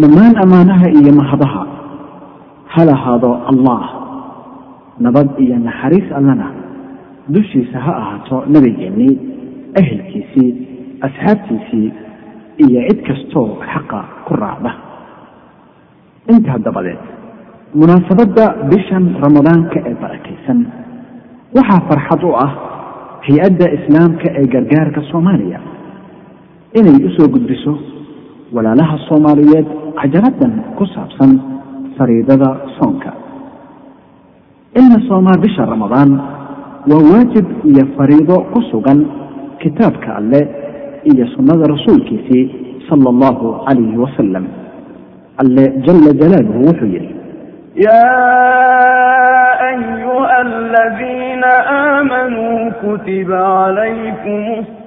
dhammaan ammaanaha iyo mahadaha. Ha lahaado allah nabad iyo naxariis allana dushiisa ha ahaato nabigeennii ehelkiisii asxaabtiisii iyo cid kastoo xaqa ku raacda. Intaa dabadeed munaasabadda bishan ramadaanka ee barakaysan waxaa farxad u ah hay'adda islaamka ee gargaarka soomaaliya. Inay u soo gudbiso walaalaha soomaaliyeed cajaladan ku saabsan fariidada soonka. In la soomaa bisha ramadaan waa waajib iyo fariido ku sugan kitaabka alle iyo sunnada rasuulkiisii sala allahu calayhi wasalam alle jala jalaaluhu wuxuu yidhi yaa ayuha aladiina aamanuu kutiba calaykum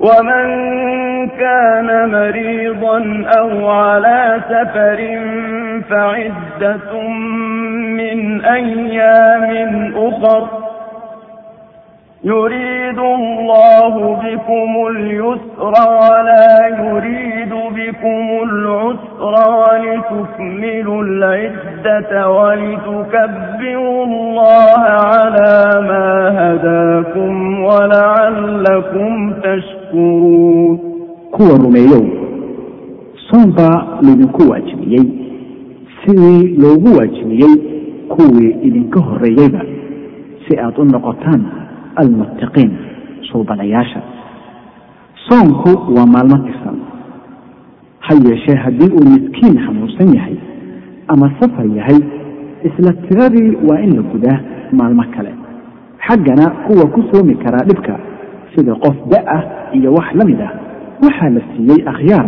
ومن كان مريضا أو على سفر فعدة من أيام أخر يريد الله بكم اليسر ولا يريد بكم العسر ولتكملوا العدة ولتكبروا الله على ما هداكم ولعلكم تشكرون كوى رميو صنبا لدنكو واجميي سوي لوغو واجميي كوى إذنكو الرئيبا سيأتون نقطانها almuttaqiin suubanayaasha soonku waa maalmo tirsan ha yeeshee haddii uu miskiin xanuunsan yahay ama safar yahay isla tiradii waa in la gudaa maalmo kale xaggana kuwa ku soomi karaa dhibka sida qof da'ah iyo wax la mid ah waxaa la siiyey akhyaar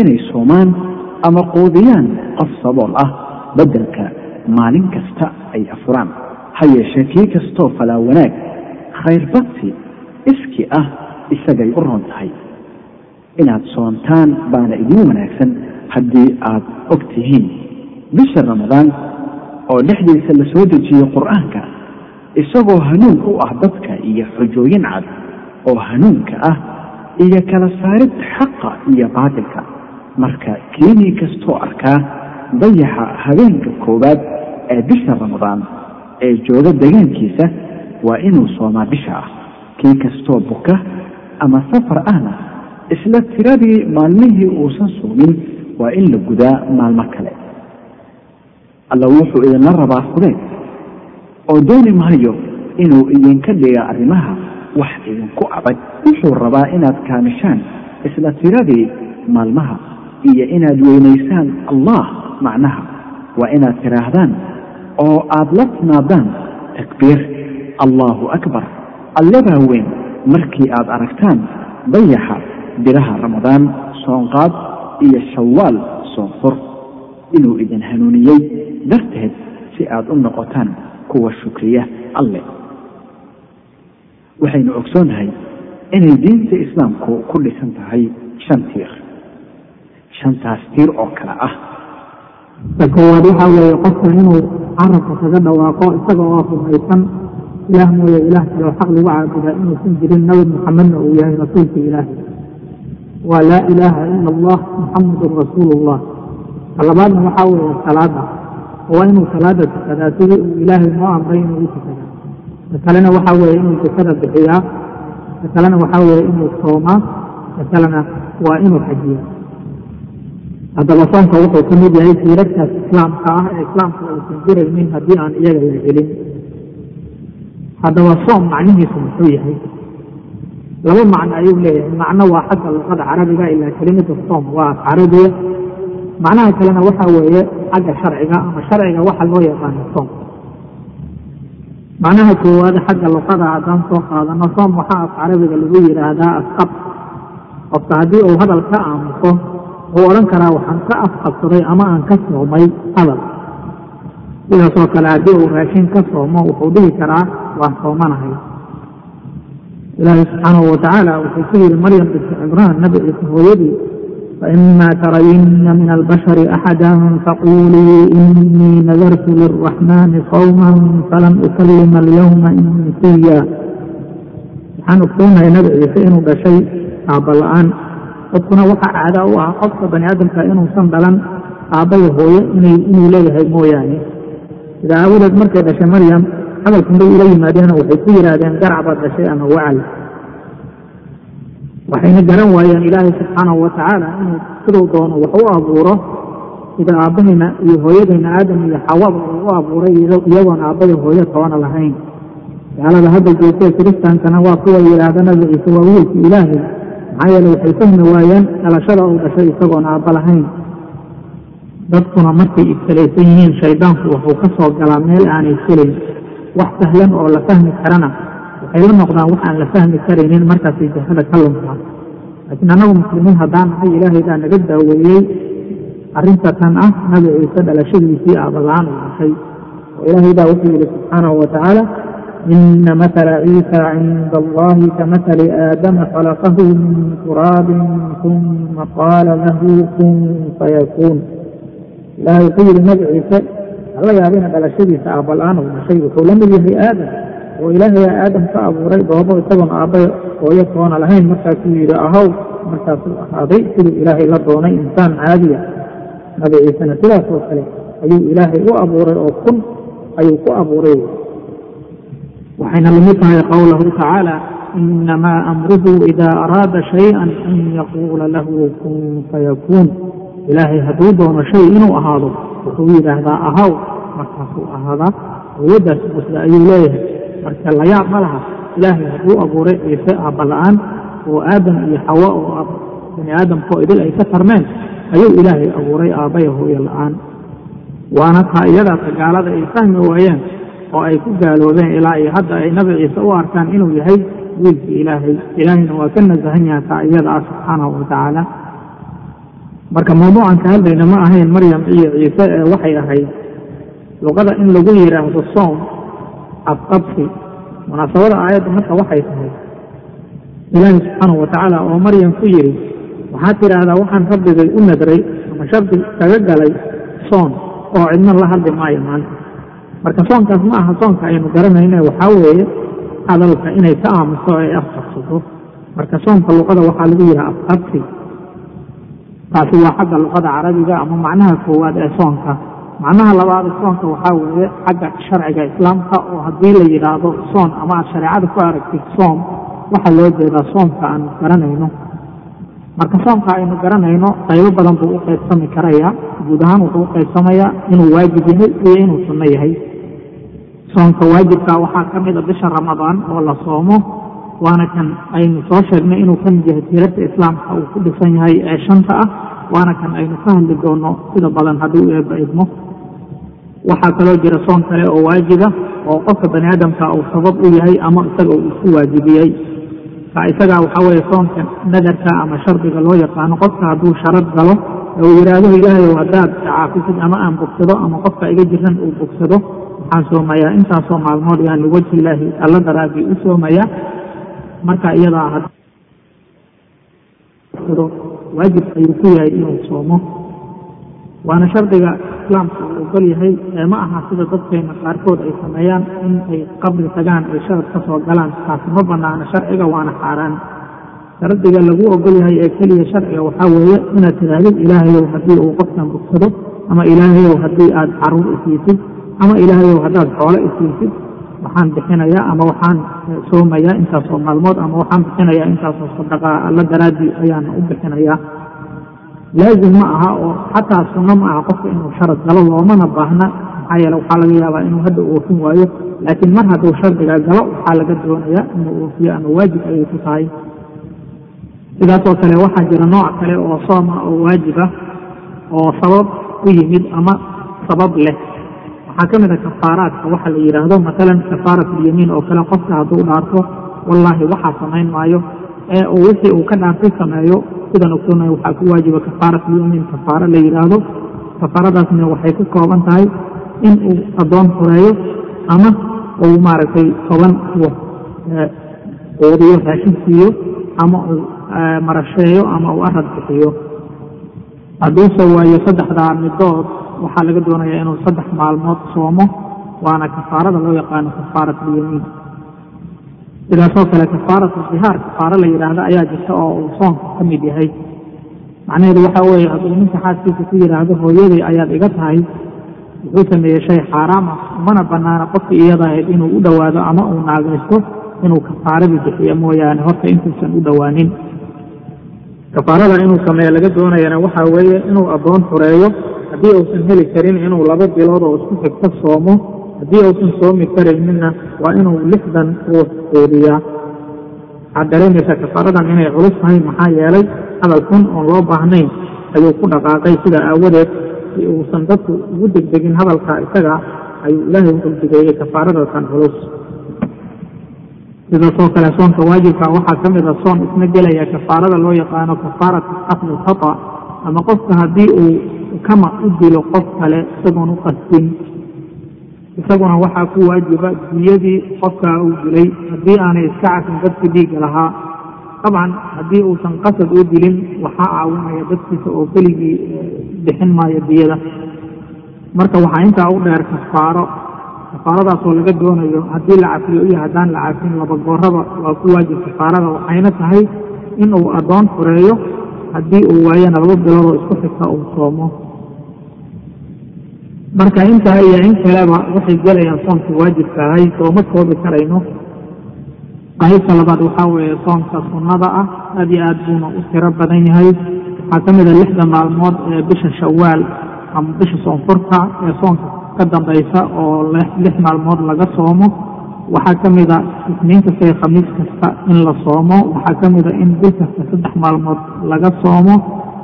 inay soomaan ama quudiyaan qof sabool ah beddelka maalin kasta ay afuraan ha yeeshee kii kastoo falaa wanaag khayr badsi iski ah isagay u roon tahay. Inaad soontaan baana idiin wanaagsan haddii aad og tihiin. Bisha ramadaan oo dhexdiisa la soo dejiyo qur'aanka isagoo hanuun u ah dadka iyo xujooyin cad oo hanuunka ah iyo kala saarid xaqa iyo baatilka. Marka keenii kastoo arkaa dayaxa habeenka koowaad ee bisha ramadaan ee jooga degaankiisa waa inuu soomaa bisha ah. Kii kastoo buka ama safar ahna isla tiradii maalmihii uusan soomin waa in la gudaa maalmo kale. Alla wuxuu idinla rabaa fudeed oo dooni maayo inuu idinka dhiga arrimaha wax idinku adag wuxuu rabaa inaad kaamishaan isla tiradii maalmaha iyo inaad weynaysaan allah macnaha. Waa inaad tidhaahdaan oo aad la timaadaan takbiir allahu akbar. Allabaa weyn markii aad aragtaan dayaxa bilaha ramadaan soonqaad iyo shawaal soonfur inuu idin hanuuniyey darteed si aad u noqotaan kuwa shukriya alle. Waxaynu ogsoonnahay inay diinta islaamku ku dhisan tahay shan tiir. Shantaas tiir oo kale ah. Ta koowaad waxaa weeye qofka inuu carabka kaga dhawaaqo isaga oo rumaysan ilaah mooye ilaah kaleo xaq lagu caabudaa inuusan jirin nabi maxamedna uu yahay rasuulka ilaahi waa laa ilaaha ila allah muxamadun rasuulu llah talabaadna waxaa weeye salaada waa inuu salaada tukadaa sidii uu ilaahay noo amray inuu u tukadaa ta kalena waxaa weeye inuu zakada bixiyaa ta kalena waxaa weeye inuu soomaa kalena waa inuu xajiyaa haddaba soonka wuxuu ka mid yahay siirarkaas islaamka ah ee islaamka uusan jiraynin haddii aan iyaga la helin haddaba soom macnihiisu muxuu yahay? Laba macno ayuu leeyahay. Macno waa xagga luqada carabiga ilaa kelimada soom waa carabiya macnaha kalena waxa weeye xagga sharciga ama sharciga waxa loo yaqaano soom. Macnaha koowaad xagga luqada haddaan soo qaadano soom waxaa af carabiga lagu yidhaahdaa asqab. Qofka haddii uu hadal ka aamuso wuxuu odhan karaa waxaan ka afqabsaday ama aan ka soomay hadal sidaasoo kale haddii uu raashin ka soomo wuxuu dhihi karaa waan soomanahay. Ilaahi subxaanahu watacaala wuxuu ku yihi maryam binti cimraan nabi ciise hooyadii faima tarayinna min albashari axada faqulii inii nadartu liraxmani sawma falan ukalima alyawma insiya waxaan ogsoonahay nabi ciise inuu dhashay aabba la'aan. Dadkuna waxaa caada u ah qofka bani aadamka inuusan dhalan aabbaya hooyo inuu leeyahay mooyaane sidaa aawadeed markay dhashay maryam hadalkan bay ula yimaadeen waxay ku yidhaahdeen garac baad dhashay ama wacal. Waxayna garan waayeen ilaahay subxaanahu watacaala inuu siduu doono wax u abuuro sida aabbahayna iyo hooyadayna aadam iyo xawaba uu u abuuray iyagoon aabbaya hooyo toona lahayn. Gaalada hadda joogtee kiristaankana waa kuwa yidhaahda nabi ciise waa wiilka ilaahay maxaa yeele waxay fahmi waayeen dhalashada uu dhashay isagoon aabba lahayn dadkuna markay ibtalaysan yihiin shaydaanku wuxuu ka soo galaa meel aanay filayn. Wax sahlan oo la fahmi karana waxay la noqdaan wax aan la fahmi karaynin markaasay jahada ka luntaa laakiin annagu muslimiin haddaan nahay ilaahay baa naga daaweeyey. Arrinta tan ah nabi ciise dhalashadiisii aabala-aan uu dhashay oo ilaahay baa wuxuu yidhi subxaanahu watacaala ina matala ciisa cinda allahi kamatali aadama khalaqahu min turaabin uma qaala lahu kun fayakuun ilaahay wuxuu yidhi nabi ciise hala yaabina dhalashadiisa aabala-aan dhashay wuxuu la mid yahay aadam oo ilaahayaa aadam ka abuuray dhoobo isagoon aabba hooyo toona lahayn. Markaasuu yidhi ahow markaasuu ahaaday siduu ilaahay la doonay insaan caadiya. Nabi ciisena sidaas oo kale ayuu ilaahay u abuuray oo kun ayuu ku abuuray. Waxayna la mid tahay qowlahu tacaala inamaa amruhu ida araada shayئan an yaquula lahu kun fayakuun ilaahay hadduu doono shay inuu ahaado wuxuu yidhaahdaa ahaw markaasuu ahaadaa awooddaas busda ayuu leeyahay. Marka layaab ma laha ilaahay hadduu abuuray ciise aabala-aan oo aadam iyo xawa oo bani aadamkoo idil ay ka tarmeen ayuu ilaahay abuuray aabbaya hooyo la'aan. Waana taa iyadaasa gaalada ay fahmi waayeen oo ay ku gaaloobeen ilaa iyo hadda ay nabi ciise u arkaan inuu yahay wiilkii ilaahay. Ilaahayna waa ka nasahan yaha taa iyada ah subxaanahu watacaala marka mawduucan ka hadlayna ma ahayn maryam iyo ciise ee waxay ahayd luqada in lagu yidhaahdo soom afqabsi. Munaasabada aayadda marka waxay tahay ilaahi subxaanahu watacaala oo maryam ku yidhi waxaad tidhaahdaa waxaan rabbigay u nadray ama shardi kaga galay soon oo cidna la hadli maayo maanta. Marka soonkaas ma aha soonka aynu garanayne waxaa weeye hadalka inay ka aamuso ay afqabsato. Marka soonka luqada waxaa lagu yidhaha afqabsi taasi waa xagga luqada carabiga ama macnaha koowaad ee soonka. Macnaha labaad soonka waxaa weeye xagga sharciga islaamka oo haddii la yidhaahdo soon ama aad shareecada ku aragtid soom waxaa loo jeedaa soomka aanu garanayno. Marka soomka aynu garanayno qaybo badan buu u qaybsami karaya guud ahaan wuxuu u qaybsamayaa inuu waajib yahay iyo inuu sunno yahay. Soomka waajibka waxaa ka mid a bisha ramadaan oo la soomo waana kan aynu soo sheegnay inuu ka mid yahay tiirarta islaamka uu ku dhisan yahay ee shanta ah. Waana kan aynu ka hadli doono sida badan hadduu eebba idmo. Waxaa kaloo jira soon kale oo waajiba oo qofka bani aadamka uu sabab u yahay ama isaga uu isku waajibiyey. Ka isagaa waxaa weeye soonka nadarka ama shardiga loo yaqaano qofka hadduu sharad galo uu yidhaahdo ilaahayow haddaad caafisid ama aan bogsado ama qofka iga jiran uu bogsado waxaan soomayaa intaasoo maalmood yaan liwajhi ilaahi alla daraadii u soomaya marka iyadaa waajib ayuu ku yahay inuu soomo. Waana shardiga islaamka uu ogol yahay ee ma aha sida dadkeena qaarkood ay sameeyaan in ay qabri tagaan ay sharad ka soo galaan. Taasi ma banaana sharciga waana xaaraan. Shardiga lagu ogol yahay ee keliya sharciga waxaa weeye inaad tidhaahdid ilaahayow haddii uu qofkan bogsado ama ilaahayow haddii aad carruur isiisid ama ilaahayow haddaad xoolo isiisid waxaan bixinayaa ama waxaan soomayaa intaasoo maalmood ama waxaan bixinayaa intaasoo sadaqa alla daraaddii ayaana u bixinayaa. Laazim ma aha oo xataa sunno ma aha qofka inuu sharad galo loomana baahna maxaa yeele waxaa laga yaabaa inuu hadda oofin waayo. Laakiin mar hadduu shardiga galo waxaa laga doonayaa inuu oofiyo ama waajib ayay ku tahay. Sidaasoo kale waxaa jira nooc kale oo sooma oo waajib ah oo sabab ku yimid ama sabab leh waxaa ka mid a kafaaraadka waxa la yidhaahdo maalan kafaarat ulyamiin oo kale. Qofka hadduu dhaarto wallaahi waxaa samayn maayo. Ee uu wixii uu ka dhaartay sameeyo sidan ogsoonaya waxaa ku waajiba kafaarat ulyamiin kafaaro la yidhaahdo kafaaradaasna waxay ku kooban tahay in uu addoon fureeyo ama uu maaragtay toban quudiyo raashin siiyo ama uu marasheeyo ama uu arad bixiyo. Hadduuse waayo saddexdaa midood waxaa laga doonayaa inuu saddex maalmood soomo waana kafaarada loo yaqaano kafaarat ulyamiin sidaasoo kale kafaaratu dihaar kafaaro la yidhaahdo ayaa jirta oo uu soonka ka mid yahay. Macnaheedu waxaa weeye hadduu ninka xaaskiisa ku yidhaahdo hooyadii ayaad iga tahay wuxuu sameeyey shay xaaraam ah umana banaana qofkii iyada ahayd inuu u dhowaado ama uu naagaysto inuu kafaaradii bixiyo mooyaane horta intuusan u dhowaanin. Kafaarada inuu sameeyo laga doonayana waxaa weeye inuu addoon xureeyo haddii uusan heli karin inuu laba bilood oo isku xigto soomo haddii uusan soomi karayninna waa inuu lixdan ruux quudiyaa. Waxaad dareemaysaa kafaaradan inay culus tahay maxaa yeelay hadal xun oon loo baahnayn ayuu ku dhaqaaqay sidaa aawadeed. Si uusan dadku ugu degdegin hadalka isaga ayuu ilaahay u degdegeeyey kafaaradakan culus. Sidaasoo kale soonka waajibka waxaa ka mid a soon isna gelaya kafaarada loo yaqaano kafaarat qatli khata. Ama qofka haddii uu kama u dilo qof kale isagoon u qastin isaguna waxaa ku waajiba diyadii qofkaa uu dilay haddii aanay iska cafin dadkii dhiigga lahaa. Dabcan haddii uusan qasad u dilin waxaa caawinaya dadkiisa oo keligii bixin maayo diyada marka waxaa intaa u dheer kafaaro. Kafaaradaasoo laga doonayo haddii la cafiyo iyo haddaan la cafin laba gooraba waa ku waajib kafaarada waxayna tahay in uu addoon fureeyo haddii uu waayana laba biloodoo isku xigta uu soomo. Marka intaa iyo in kaleba waxay gelayaan soonka waajibka ahay sooma koobi karayno. Qaybta labaad waxaa weeye soonka sunnada ah aad iyo aad buuna u tiro badan yahay. Waxaa ka mid a lixda maalmood ee bisha shawaal ama bisha soonfurka ee soonka ka dambaysa oo lix maalmood laga soomo waxaa ka mid a isniin kasta iyo khamiis kasta in la soomo. Waxaa ka mid a in bil kasta saddex maalmood laga soomo.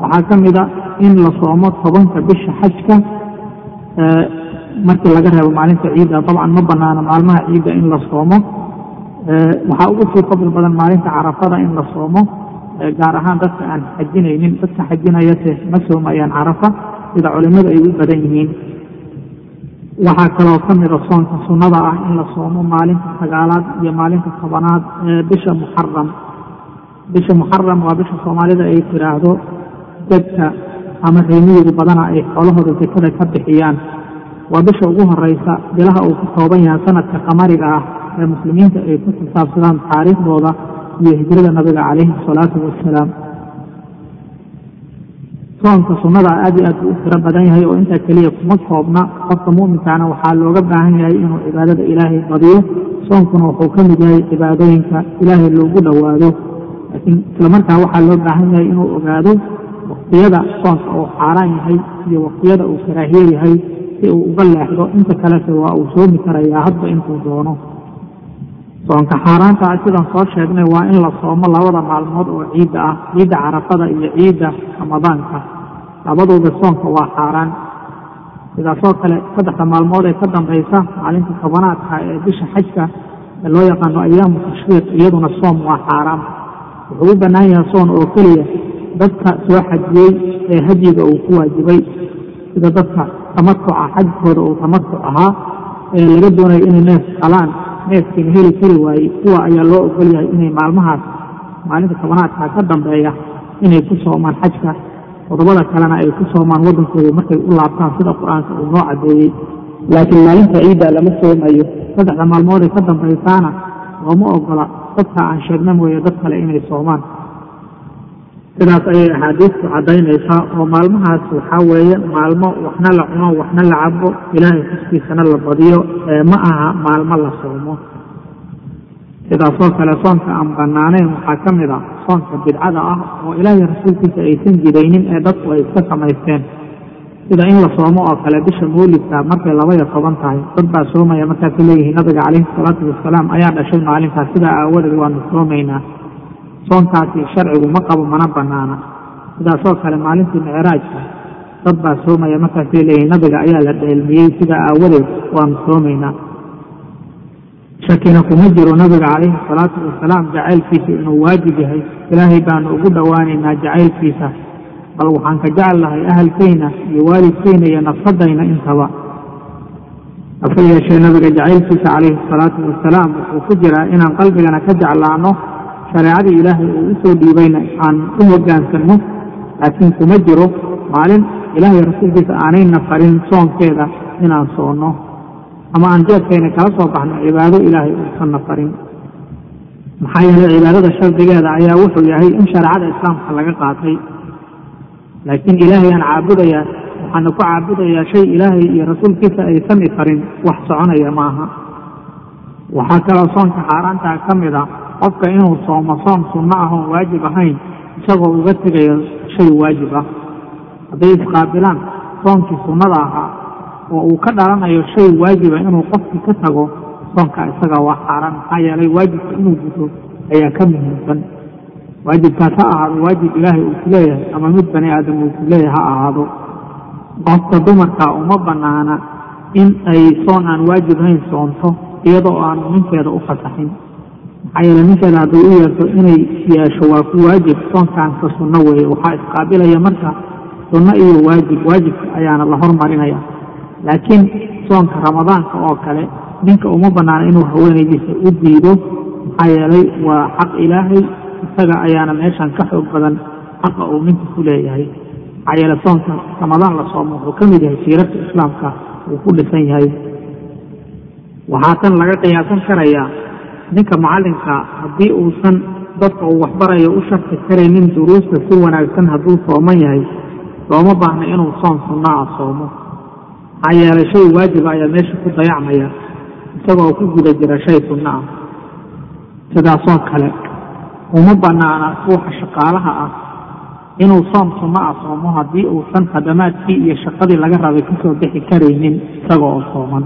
Waxaa ka a in la soomo tobanka bisha xajka markii laga reebo maalinta ciidda. Dabcan ma banaana maalmaha ciidda in la soomo. Waxaa ugu sii fadli badan maalinta carafada in la soomo gaar ahaan dadka aan xajinaynin. Dadka xajinayase ma soomayaan carafa. Sida culimmadu ay u badan yihiin waxaa kaloo ka mida soonka sunnada ah in la soomo maalinta sagaalaad iyo maalinta tobanaad ee bisha muxaram bisha muxaram waa bisha soomaalida ay tidhaahdo dadka ama reemiyigu badana ay xoolahooda sekada ka bixiyaan. Waa bisha ugu horeysa bilaha uu ku kooban yahay sanadka qamariga ah ee muslimiinta ay ku xisaabsadaan taariikhdooda iyo hijrada nabiga calayhi asalaatu wassalaam soonka sunnada aad iyo aad buu u tiro badan yahay oo intaa keliya kuma koobna qofka mu'minkaana waxaa looga baahan yahay inuu cibaadada ilaahay badiyo. Soonkuna wuxuu ka mid yahay cibaadooyinka ilaahay loogu dhowaado. Laakiin islamarkaa waxaa loo baahan yahay inuu ogaado waktiyada soonka uu xaaraan yahay iyo waktiyada uu karaahiye yahay si uu uga leexdo. Inta kalese waa uu soomi karayaa hadba intuu doono soonka xaaraanta ah sidaan soo sheegnay waa in la soomo labada maalmood oo ciidda ah ciidda carafada iyo ciidda ramadaanka. Labadooda soonka waa xaaraan. Sidaasoo kale saddexda maalmood ee ka dambaysa maalinta tobanaadka ee bisha xajka ee loo yaqaano ayaamu tashriiq iyaduna soom waa xaaraam wuxuu u bannaan yahay soon oo keliya. Dadka soo xajiyey ee hadyiga uu ku waajibay. Sida dadka tamatuca xajkooda uu tamatuc ahaa ee laga doonayo inay neef qalaan neefkiina heli kari waayey kuwa ayaa loo ogol yahay inay maalmahaas maalinta tobanaadka ka dambeeya inay ku soomaan xajka. Todobada kalena ay ku soomaan waddankooda markay u laabtaan sida qur'aanka uu noo caddeeyey. Laakiin maalinta ciidda lama soomayo. Saddexda maalmood ee ka dambaysaana looma ogola dadka aan sheegna mooye dad kale inay soomaan sidaas ayay axaadiistu caddaynaysaa oo maalmahaas waxaa weeye maalmo waxna la cuno waxna la cabo ilaahay xuskiisana la badiyo ee ma aha maalmo la soomo. Sidaasoo kale soonka aan banaanayn waxaa ka mid a soonka bidcada ah oo ilaahay rasuulkiisa aysan jidaynin ee dadku ay iska samaysteen. Sida in la soomo oo kale bisha mawlidka markay laba iyo toban tahay dad baa soomaya markaasay leeyihiin nabiga calayhi salaatu wasalaam ayaa dhashay maalintaas. Sidaa aawadeed waanu soomaynaa soonkaasi sharcigu ma qabo mana banaana sidaasoo kale maalintii micraajka dad baa soomaya markaasay leeyihiin nabiga ayaa la dheelmiyey sidaa aawadeed waanu soomaynaa shakina kuma jiro nabiga calayhi salaatu wasalaam jacaylkiisa inuu waajib yahay ilaahay baanu ugu dhowaanaynaa jacaylkiisa. Bal waxaan ka jecel lahay ahalkeyna iyo waalidkeyna iyo nafsadayna intaba. Hase yeeshee nabiga jacaylkiisa calayhi salaatu wasalaam wuxuu ku jiraa inaan qalbigana ka jeclaano shareecadii ilaahay uu u soo dhiibayna aan u hoggaansanno laakiin kuma jiro maalin ilaahay rasuulkiisa aanayna farin soonkeeda inaan soonno. Ama aan jeedkayna kala soo baxno cibaado ilaahay uusanna farin. Maxaa yeelay cibaadada shardigeeda ayaa wuxuu yahay in shareecada islaamka laga qaatay. Laakiin ilaahay aan caabudayaa waxaana ku caabudayaa shay ilaahay iyo rasuulkiisa aysan i farin wax soconaya maaha. Waxaa kaloo soonka xaaraantaa ka mid a qofka inuu soomo soom sunno ah oon waajib ahayn isagoo uga tegayo shay waajib ah. Hadday isqaabilaan soonkii sunnada ahaa oo uu ka dhalanayo shay waajiba inuu qofkii ka tago soonka isaga waa xaaraan. Maxaa yeelay waajibka inuu guto ayaa ka muhiimsan. Waajibkaas ha ahaado waajib ilaahay uu ku leeyahay ama mid bani aadam uu ku ha ahaado. Qofka dumarka uma banaana in ay soon aan waajib ahayn soonto iyadoo aanu ninkeeda u fasaxin maxaa yeele ninkeeda hadday u yeerto inay yeesho waa ku waajib. Soonkaanka sunno weeye waxaa isqaabilaya marka sunno iyo waajib waajibka ayaana la hormarinaya laakiin soonka ramadaanka oo kale ninka uma banaana inuu haweenaydiisa u diido maxaa yeelay waa xaq ilaahay. Isaga ayaana meeshan ka xoog badan xaqa uu ninka ku leeyahay. Maxaa yeele soonka ramadaan la soomo wuxuu ka mid yahay siirarka islaamka uu ku dhisan yahay. Waxaa tan laga qiyaasan karayaa ninka macallinka haddii uusan dadka uu waxbarayo u sharxi karaynin duruusta si wanaagsan hadduu sooman yahay looma baahna inuu soon sunno ah soomo. Maxaa yeelay shay waajiba ayaa meesha ku dayacmaya isagoo ku guda jira shay sunno ah. Sidaasoo kale uma banaana ruuxa shaqaalaha ah inuu soom sunno ah soomo haddii uusan khadamaadkii iyo shaqadii laga rabay ka soo bixi karaynin isaga oo sooman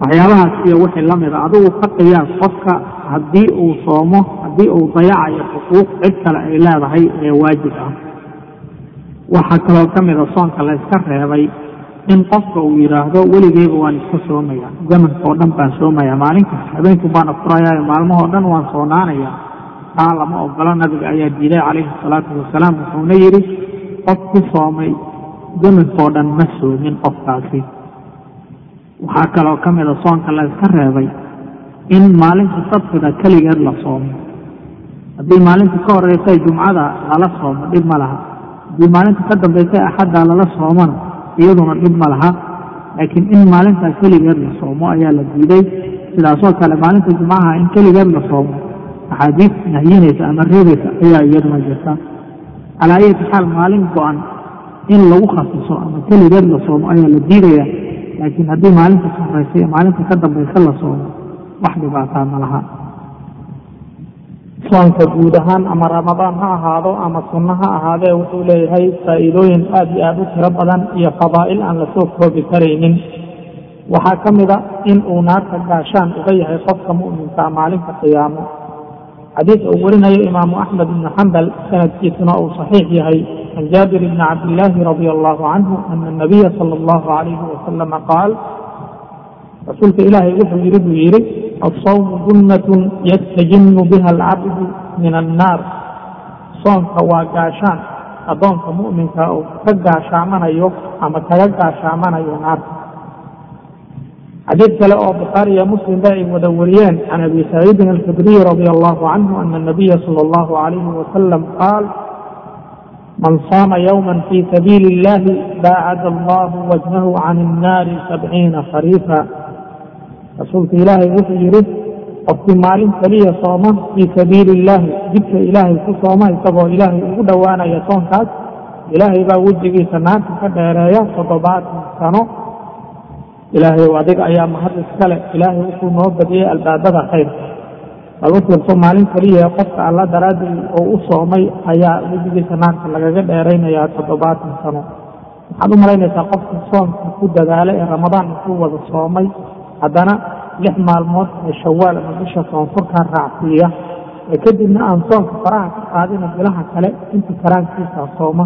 waxyaabahaas iyo wixii la mida adigu ka qiyaas qofka haddii uu soomo haddii uu dayacayo xuquuq cid kale ay leedahay ee waajib ah. Waxaa kaloo ka mida soonka la yska reebay in qofka uu yidhaahdo weligeyba waan iska soomaya zamanka oo dhan baan soomaya maalinkaas habeenku baan afurayaayo maalmahoo dhan waan soonaanaya. Taa lama ogolo nabiga ayaa diiday calayhi salaatu wasalaam wuxuuna yidhi qof soomay zamankoo dhan ma soomin qofkaasi waxaa kaloo ka mida soonka la yska reebay in maalinta sabtida keligeed la soomo. Haddii maalinta ka horeysay jumcada lala soomo dhib ma laha. Haddii maalinta ka dambaysay axadda lala soomona iyaduna dhib ma laha. Laakiin in maalintaa keligeed la soomo ayaa la diiday. Sidaasoo kale maalinta jumcaha in keligeed la soomo axaadiis nahyinaysa ama reebaysa ayaa iyaduna jirta. Calaa ayati xaal maalin go-an in lagu khasiso ama keligeed la soomo ayaa la diidaya laakiin haddii maalinta iyo maalinta ka dambaysa la soomo wax dhibaataa ma laha. Soonka guud ahaan ama ramadaan ha ahaado ama sunno ha ahaadee wuxuu leeyahay faa'iidooyin aad iyo aad u tiro badan iyo fadaa'il aan la soo koobi karaynin. Waxaa ka mida in uu naarta gaashaan uga yahay qofka mu'minkaa maalinta qiyaamo xadiis uu warinayo imaamu axmed ibnu xambal sanadkiisuna uu saxiix yahay can jaabir bni cabdillaahi radia allahu canhu ana anabiya sala allahu calayhi wasalama qaal rasuulka ilaahay wuxuu yidhi buu yidhi alsawmu junnatun yastajinnu biha alcabdu min annaar soonka waa gaashaan addoonka mu'minka uu ka gaashaamanayo ama kaga gaashaamanayo naarta xadiid kale oo bukhaari iyo muslim ba ay wada wariyeen can abi saciidin alkhudriy radia allahu canhu ana anabiya sala allahu calayhi wasalam qaal man saama yowma fi sabiili illahi baacada allahu wajhahu can innaari sabciina khariifa. Rasuulka ilaahay wuxuu yidhi qofkii maalin keliya sooma fii sabiili illaahi jidka ilaahay ku sooma isagoo ilaahay ugu dhowaanaya soonkaas ilaahay baa wejigiisa naarta ka dheereeya toddobaatan sano ilaahay adiga ayaa mahad iskale ilaahay wuxuu noo badiyey albaabada khayrka bal u fiirso maalin keliya qofka alla daraaddii oo u soomay ayaa wejigiisa naarta lagaga dheeraynayaa toddobaatan sano. Waxaad u malaynaysaa qofka soomka ku dadaala ee ramadaan intuu wada soomay haddana lix maalmood ee shawaal ama bisha soonfurkaa raacsiiya. Ee kadibna aan soonka faraha ka qaadina bilaha kale inta karaankiisa sooma.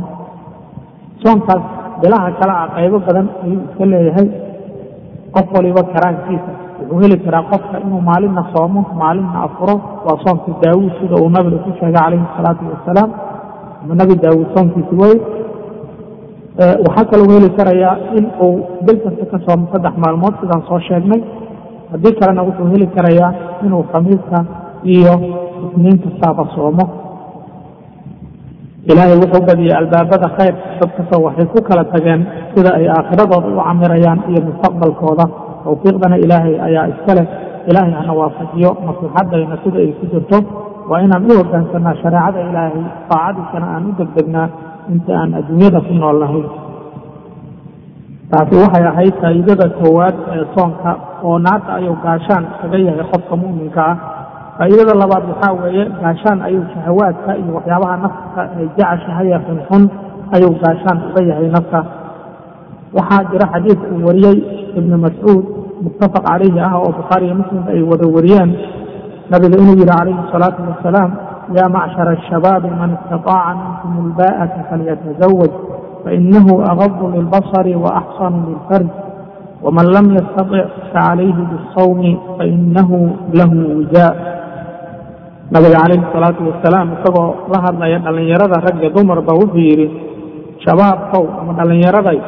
Soonkaas bilaha kale ah qaybo badan ayuu iska leeyahay qof waliba karaankiisa. Wuxuu heli karaa qofka inuu maalinna soomo maalinna afuro. Waa soomka daawuud sida uu nabiga ku sheegay calayhi salaatu wasalaam nabi daawuud soomkiisi wey waxaa kaloo heli karayaa in uu bil kasta ka soomo saddex maalmood sidaan soo sheegnay. Haddii kalena wuxuu heli karayaa inuu khamiiska iyo isniin kastaaba soomo ilaahay wuxuu badiyey albaabada khayr dad kastoo waxay ku kala tageen sida ay aakhiradooda u camirayaan iyo mustaqbalkooda. Tawfiiqdana ilaahay ayaa iska leh. Ilaahay hana waafajiyo. Maslaxadayna sida ay ku jirto waa inaan u hoggaansanaa shareecada ilaahay taacadiisana aan u degdegnaa inta aan adduunyada ku nool nahay taasi waxay ahayd faa'iidada koowaad ee soonka oo naarta ayuu gaashaan kaga yahay qofka mu'minka ah faa'iidada labaad waxaa weeye gaashaan ayuu shahawaadka iyo waxyaabaha nafta ay jeceshahay ee xunxun ayuu gaashaan uga yahay nafta. Waxaa jira xadiid uu wariyey ibnu mascuud muttafaq calayhi ah oo bukhaari iyo muslim ay wada wariyeen. Nabiga inuu yihi calayhi salaatu wasalaam yaa macshara ashabaabi man istataaca minkum ilbaa'ata falyatazawaj fainahu agadu lilbasari waaxsanu lilfarj waman lam yastatic facalayhi bisawmi fainahu lahu wijaa nabiga calayhi salaatu wasalaam isagoo la hadlaya dhallinyarada rag iyo dumarba wuxuu yidhi shabaabkow ama dhallinyaraday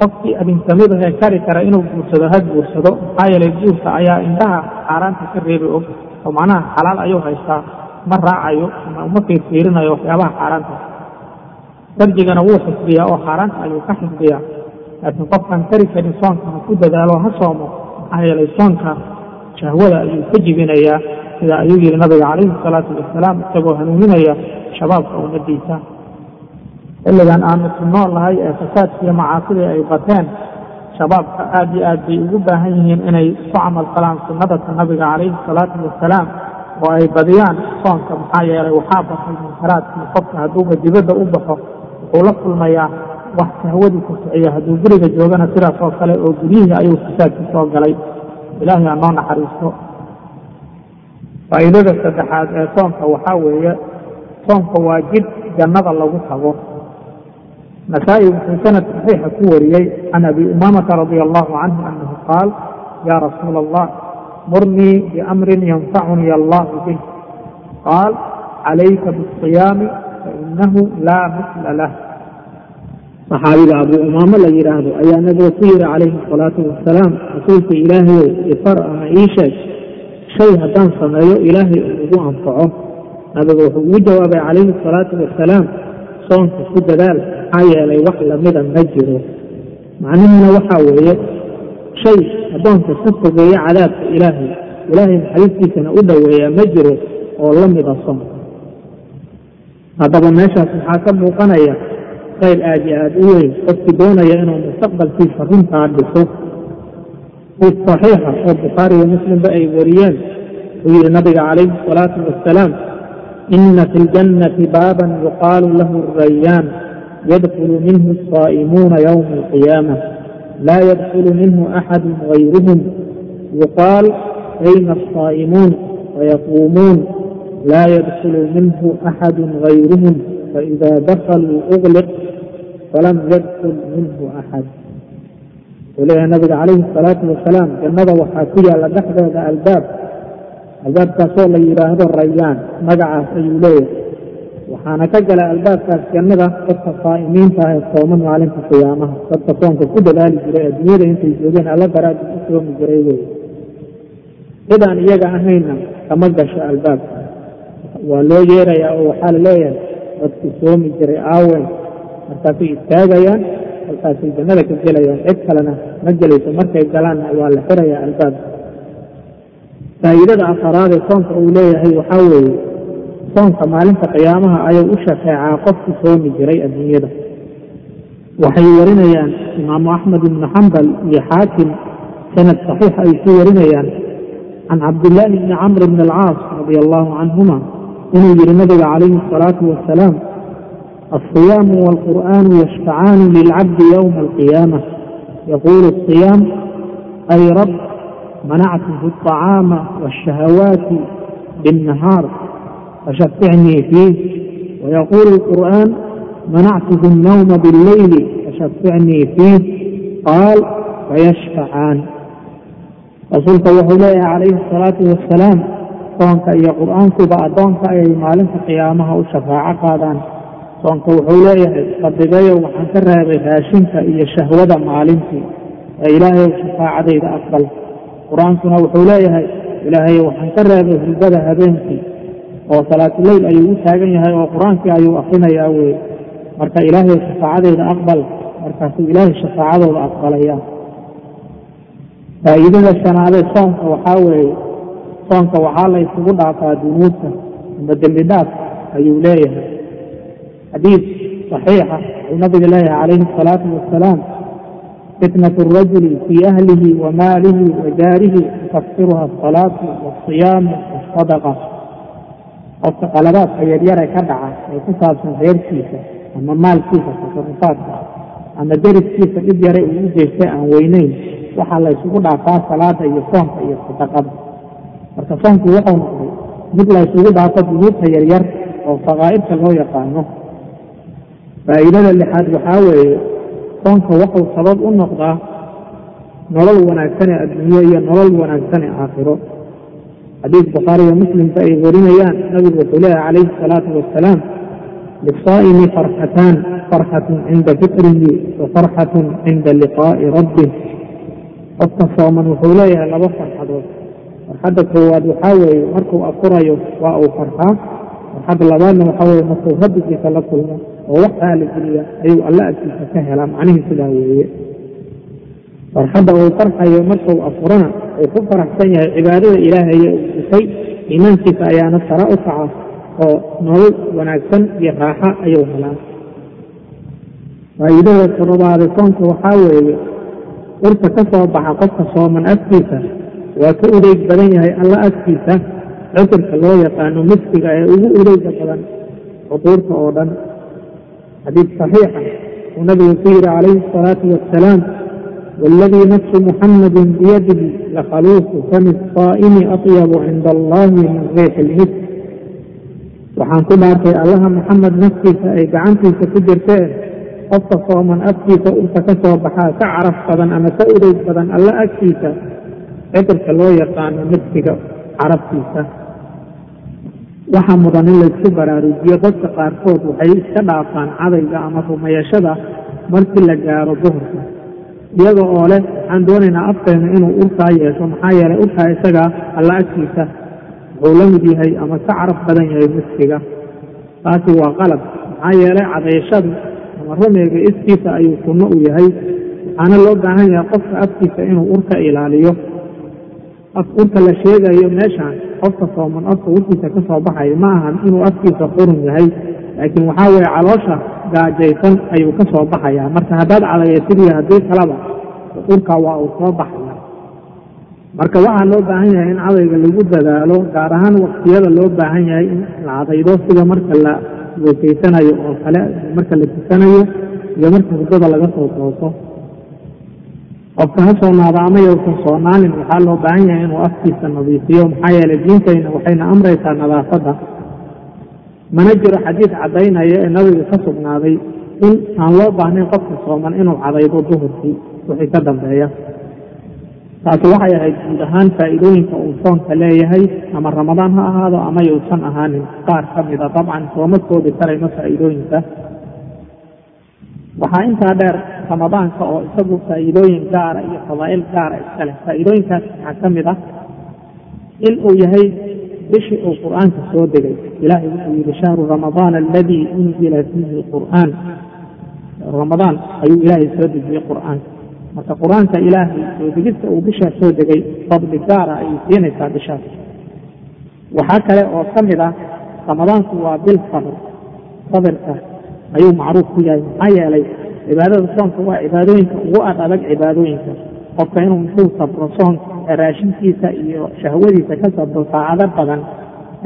qofkii adinsamidahee kari kara inuu guursado ha guursado maxaa yeelay guurka ayaa indhaha xaaraanta ka reebi og oo macnaha xalaal ayuu haystaa ma raacayo ama uma fiirfiirinayo waxyaabaha xaaraanta. Farjigana wuu xifdiyaa oo xaaraanta ayuu ka xifdiyaa. Laakiin qofkaan kari karin soonka ha ku dadaalo ha soomo maxaa yeelay soonka shahwada ayuu ka jibinayaa sida ayuu yihi nabiga calayhi salaatu wasalaam isagoo hanuuninaya shabaabka ummadiisa xilligan aanu ku nool nahay ee fasaadkiiyo macaasidii ay bateen shabaabka aad iyo aad bay ugu baahan yihiin inay ku camal falaan sunnadata nabiga calayhi salaatu wasalaam oo ay badiyaan soonka maxaa yeelay waxaa batay munkaraadkii qofka hadduuba dibadda u baxo wuxuu la kulmayaa wax sahwadiisa kiciya hadduu guriga joogana sidaas oo kale oo guryihii ayuu fasaadka soo galay. Ilaahay ha noo naxariisto faa'iidada saddexaad ee soonka waxaa weeye soonka waa jid jannada lagu tago. Nasaa-i wuxuu sanad saxiixa ku wariyey can abi umaamata radia allahu canhu annahu qaal ya rasuula allah murnii biamrin yanfacunii allahu bih qaal calayka biasiyaami fainahu laa misla lah. Saxaabiga abu umaamo la yidhaahdo ayaa nabiga ku yidhi calayhi asalaatu wasalaam rasuulka ilaahayow ifar ama ii sheeg shay haddaan sameeyo ilaahay uu igu anfaco. Nabiga wuxuu ugu jawaabay calayhi asalaatu wasalaam soonka ku dadaal maxaa yeelay wax lamida ma jiro. Macnihina waxaa weeye shay addoonka ka fogeeya cadaabka ilaahay ilaahay naxariistiisana u dhoweeya ma jiro oo la mida soonka. Haddaba meeshaas waxaa ka muuqanaya khayr aad iyo aad u weyn. Qofkii doonaya inuu mustaqbalkiisa runtaa dhiso xadiis saxiixa oo bukhaari iyo muslimba ay wariyeen uu yihi nabiga calayhi asalaatu wasalaam ina fi ljannati baaban yuqaalu lahu rayaan yadkulu minhu asaa'imuuna yowma alqiyaama laa yadkulu minhu axadu gayruhum yuqaal ayna asaa'imuun fayaquumuun laa yadkulu minhu axadu gayruhum faida dakaluu ugliq falam yadkul minhu axad wuxuu leeyahay nabiga calayhi asalaatu wasalaam jannada waxaa ku yaalla dhexdeeda albaab. Albaabkaasoo la yidhaahdo rayaan magacaas ayuu leeyahay. Waxaana ka gala albaabkaas jannada dadka saa'imiinta ah ee sooman maalinta qiyaamaha. Dadka soonka ku dadaali jiray adduunyada intay joogeen alla daraaddi u soomi jiray wey cidaan iyaga ahayna kama gasho albaabka. Waa loo yeerayaa oo waxaa la leeyahay dadkii soomi jiray aawen markaasay istaagayaan halkaasay jannada ka gelayaan cid kalena ma gelayso. Markay galaanna waa la xirayaa albaabka faa'iidada afaraad ee soonka uu leeyahay waxaa weeye soonka maalinta qiyaamaha ayuu u shafeecaa qofku soomi jiray adduunyada. Waxay warinayaan imaamu axmed ibnu xambal iyo xaakim sanad saxiixa ay ku warinayaan can cabdillaahi bni camr bni alcaas radia allahu canhuma inuu yihi nabiga calayhi asalaatu wasalaam الصيام والقرآن يشفعان للعبد يوم القيامة يقول الصيام أي رب منعته الطعام والشهوات بالنهار فشفعني فيه ويقول القرآن منعته النوم بالليل فشفعني فيه قال فيشفعان rasuulka wuxuu leeyahay calayhi asalaatu wassalaam soonka iyo qur'aankuba addoonka ayay maalinta qiyaamaha u soonka wuxuu leeyahay fadigayow waxaan ka reebay raashinka iyo shahwada maalintii ee ilaahayow shafaacadayda aqbal. Qur'aankuna wuxuu leeyahay ilaahayow waxaan ka reebay hulbada habeenkii oo salaatuleyl ayuu u taagan yahay oo qur'aankii ayuu akrinayaa weye marka ilaahayow shafaacadayda aqbal markaasuu ilaahay shafaacadooda aqbalaya. Faa'iidada shanaadee soonka waxaa weeye soonka waxaa la ysugu dhaafaa dunuubta ama dembi ayuu leeyahay xadiid saxiixa uu nabiga leeyahay calayhi asalaatu wassalaam fitnatu rajuli fii ahlihi wa maalihi wa jaarihi tukafiruha asalaatu wasiyaamu wasadaqa qofka qaladaadka yaryar ka dhaca ee ku saabsan reerkiisa ama maalkiisa tasarufaadka ama deriskiisa dhib yare uu u jeestay aan weyneyn waxaa la ysugu dhaafaa salaada iyo soonka iyo sadaqada marka soonku wuxuu noqday mid la ysugu dhaafo dunuubta yaryar oo faqaa'irka loo yaqaano faa'iidada lixaad waxaa weeye soonka wuxuu sabab u noqdaa nolol wanaagsan ee adduunye iyo nolol wanaagsan ee aakhiro. Xadiis bukhaariga muslimka ay warinayaan nabigu wuxuu leeyahay calayhi asalaatu wasalaam lisaa'imi farxataan farxatun cinda fitrihi wa farxatun cinda liqaa'i rabbih qofka sooman wuxuu leeyahay laba farxadood. Farxadda koowaad waxaa weeye markuu afurayo waa uu farxaa farxadda labaadna waxaa weeye markuu rabbigiisa la kulmo oo wax raaligeliya ayuu alla agtiisa ka helaa macnihii sidaa weeye. Farxadda uu farxayo markuu afurana uu ku faraxsan yahay cibaadada ilaahaye uu dhisay iimaankiisa ayaana sara u kaca oo nolol wanaagsan iyo raaxa ayuu helaa. Faa'iidada toddobaade soonka waxaa weeye urta ka soo baxa qofka sooman agtiisa waa ka udeyg badan yahay alla agtiisa cudurka loo yaqaano miskiga ee ugu udeyga badan cuduurta oo dhan. Xadiid saxiixa uu nabigu ku yidhi calayhi asalaatu wassalaam waaladii nafsu muxammadin biyadihi lakhaluuqu fami saa'imi atyabu cinda allahi min riixi ilmisk waxaan ku dhaartay allaha muxamed naftiisa ay gacantiisa ku jirteen. Qofka sooman afkiisa urta ka soo baxaa ka caraf badan ama ka udeyg badan alla agtiisa cudurka loo yaqaano miskiga carabtiisa waxaa mudan in laysku baraarujiyo dadka qaarkood waxay iska dhaafaan cadayga ama rumayashada markii la gaaro duhurka iyaga oo leh waxaan doonaynaa afkeena inuu urkaa yeesho maxaa yeelay urkaa isaga alla agtiisa wuxuu la mid yahay ama ka caraf badan yahay miskiga. Taasi waa qalab maxaa yeelay cadayashadu ama rumeyga iskiisa ayuu sunno u yahay waxaana loo baahan yahay qofka afkiisa inuu urka ilaaliyo urka la sheegayo meeshaan qofka sooman afka urkiisa ka soo baxayo ma ahan inuu afkiisa qurun yahay. Laakiin waxaa weeye caloosha gaajaysan ayuu ka soo baxayaa. Marka haddaad cadayatiriyo haddii kaleba urka waa uu soo baxaya marka waxaa loo baahan yahay in cadayga lagu dadaalo gaar ahaan waktiyada loo baahan yahay in la cadaydo sida marka la goosaysanayo oo kale marka la tukanayo iyo marka hurdada laga soo tooso qofka ha soonaada ama yowsan soonaanin waxaa loo baahan yahay inuu afkiisa nadiifiyo maxaa yeelay diintayna waxayna amraysaa nadaafadda. Mana jiro xadiid caddaynaya ee nabiga ka sugnaaday in aan loo baahnayn qofka sooman inuu cadaydo duhurkii wixii ka dambeeya. Taasi waxay ahayd guud ahaan faa'iidooyinka uu soonka leeyahay ama ramadaan ha ahaado ama yousan ahaanin. Qaar ka mida dabcan sooma koobi karayno faa'iidooyinka. Waxaa intaa dheer ramadaanka oo isagu faa'iidooyin gaara iyo fadaa'il gaara iska leh. Faa'iidooyinkaas waxaa ka mid ah in uu yahay bishii uu qur'aanka soo degay. Ilaahay wuxuu yidhi shahru ramadaan aladii unzila fiihi qur'aan ramadaan ayuu ilaahay soo dejiyey qur'aanka. Marka qur'aanka ilaahay soo degista uu bishaa soo degay fadli gaara ayay siinaysaa bishaas. Waxaa kale oo ka mid ah ramadaanku waa bil sabr sabirka ayuu macruuf ku yahay maxaa yeelay cibaadada soonka waa cibaadooyinka ugu ad adag cibaadooyinka. Qofka inuu muxuu sabro soonka raashinkiisa iyo shahwadiisa ka sabro saacado badan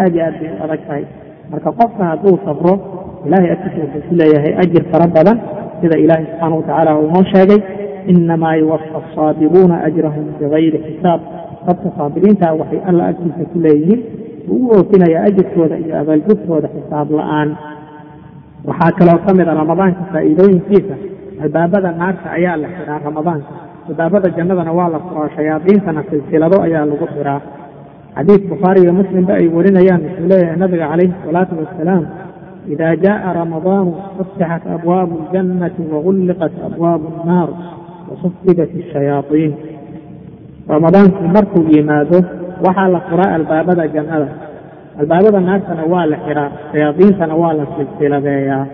aad iyo aad bay u adag tahay. Marka qofka hadduu sabro ilahay agtiisa wuxuu ku leeyahay ajir fara badan sida ilaahay subxaana watacaala uu noo sheegay inamaa yuwafa asaabiruuna ajrahum bigayri xisaab. Dadka saabiriintaa waxay alla agtiisa ku leeyihiin uu u oofinayaa ajirkooda iyo abaalgudkooda xisaab la'aan waxaa kaloo ka mid a ramadaanka faa'iidooyinkiisa albaabada naarta ayaa la xiraa ramadaanka albaabada jannadana waa la furaa shayaadiintana silsilado ayaa lagu xiraa xadiis bukhaari iyo muslimba ay warinayaan wuxuu leeyahay nabiga calayhi asalaatu wassalaam ida jaءa ramadaanu futixat abwaabu اljannati wagulliqat abwaabu الnaar wasufidat الshayaaطiin ramadaanku markuu yimaado waxaa la furaa albaabada jannada albaabada naartana waa la xiraa shayaadiintana waa la silsiladeeyaa.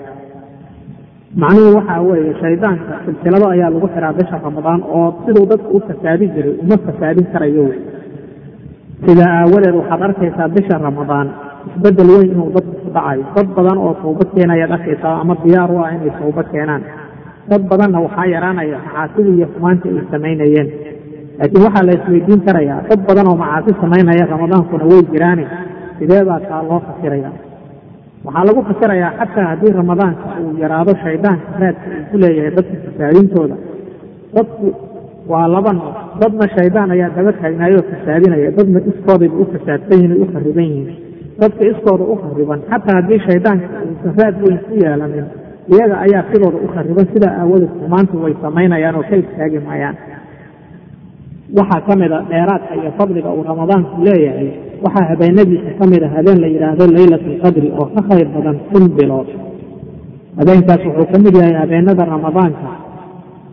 Macnuhu waxaa weeye shaydaanka silsilado ayaa lagu xiraa bisha ramadaan oo siduu dadku u fasaadin jiray uma fasaadin karayo wey. Sidaa aawadeed waxaad arkaysaa bisha ramadaan isbeddel weyn inuu dadku ku dhacayo. Dad badan oo tawbad keenayaad arkaysaa ama diyaar u ah inay tawbad keenaan. Dad badanna waxaa yaraanaya macaasidii iyo xumaantii ay samaynayeen. Laakiin waxaa la isweydiin karayaa dad badan oo macaasi samaynaya ramadaankuna way jiraane sidee baa taa loo fasiraya waxaa lagu fasirayaa xataa haddii ramadaanka uu yaraado shaydaanka raadka uu ku leeyahay dadka fasaadintooda. Dadku waa laba nooc. Dadna shaydaan ayaa daba taagnaayoo fasaadinaya. Dadna iskoodayba u fasaadsan yihiin u khariban yihiin. Dadka iskooda u khariban xataa haddii shaydaanka uusan raad weyn ku yeelanin iyaga ayaa sidooda u khariban sidaa aawadeed xumaantu way samaynayaan oo ka istaagi maayaan waxaa ka a dheeraadka iyo fadliga uu ramadaanku leeyahay waxaa habeenadiisa ka mid a habeen la yidhaahdo leylat alqadri oo ka khayr badan kun bilood. Habeenkaas wuxuu ka mid yahay habeenada ramadaanka.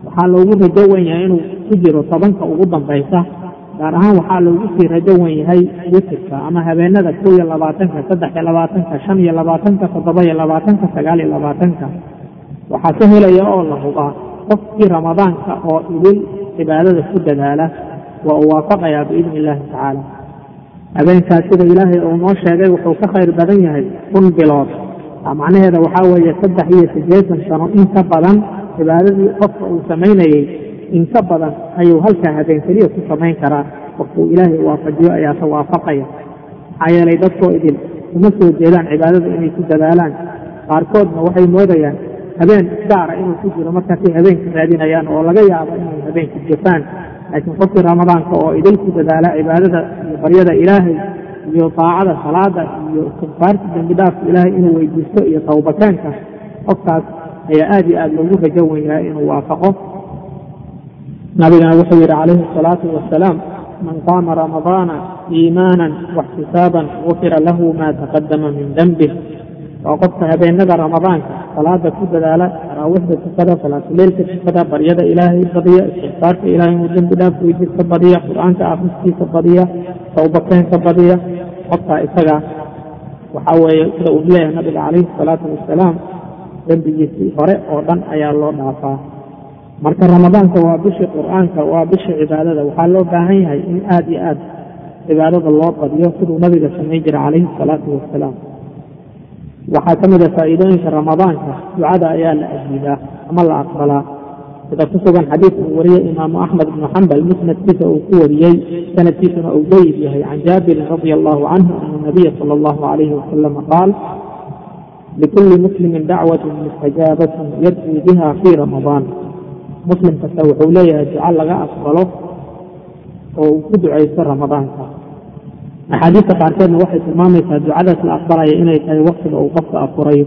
Waxaa loogu rajo wen yahay inuu ku jiro tobanka ugu dambaysa gaar ahaan waxaa loogu sii rajo wen yahay witirka ama habeenada kow iyo labaatanka saddex iyo labaatanka shan iyo labaatanka toddoba iyo labaatanka sagaal iyo labaatanka. Waxaa ka helaya oo la hubaa qofkii ramadaanka oo idil cibaadada ku dadaala waa uu waafaqayaa biidni illaahi tacaala. Habeenkaas sida ilaahay uu noo sheegay wuxuu ka khayr badan yahay kun bilood. Macnaheeda waxaa weeye saddex iyo siddeetan sano in ka badan cibaadadii qofka uu samaynayey in ka badan ayuu halkaa habeen keliya ku samayn karaa. Qofkuu ilaahay waafajiyo ayaase waafaqaya. Maxaa yeelay dadkoo idin uma soo jeedaan cibaadada inay ku dadaalaan. Qaarkoodna waxay moodayaan habeen gaara inuu ku jiro markaasay habeenka raadinayaan oo laga yaabo habeenka jafaan laakiin qofkii ramadaanka oo idil ku dadaala cibaadada iyo baryada ilaahay iyo daacada salaada iyo istikfaarta dembi dhaafka ilaahay inuu weydiisto iyo tawbataanka qofkaas ayaa aad iyo aad loogu rajo wen yahay inuu waafaqo. Nabigana wuxuu yidhi calayhi asalaatu wasalaam man qaama ramadaana iimaanan waxtisaaban gufira lahu ma taqadama min dembih waa qofka habeenada ramadaanka salaada ku dadaala taraawiixda tukada salaatuleylka tukada baryada ilaahay badiya istikfaarka ilahay inuu dembi dhaaf weydiiska badiya qur'aanka akhriskiisa badiya tawbakeenka badiya qofka isaga waxaa weeye sida uu leeyahay nabiga calayhi salaatu wasalaam dembigiisii hore oo dhan ayaa loo dhaafaa. Marka ramadaanka waa bishii qur'aanka waa bishii cibaadada waxaa loo baahan yahay in aad iyo aad cibaadada loo badiyo siduu nabiga samayn jiray calayhi salaatu wasalaam waxaa ka mid a faa'iidooyinka ramadaanka. Ducada ayaa la ajiibaa ama la aqbalaa. Sida ku sugan xadiis uu wariyey imaamu axmed ibnu xambal musnadkiisa uu ku wariyey sanadkiisuna uu jayid yahay. Can jaabirin radia allahu canhu ana nabiya sala allahu calayhi wasalama qaal likulli muslimin dacwatun mustajaabatun yadcuu biha fii ramadaan. Muslim kasta wuxuu leeyahay duco laga aqbalo oo uu ku ducaysto ramadaanka axaadiista qaarkeedna waxay tilmaamaysaa ducadaas la aqbalaya inay tahay waktiga uu qofka afurayo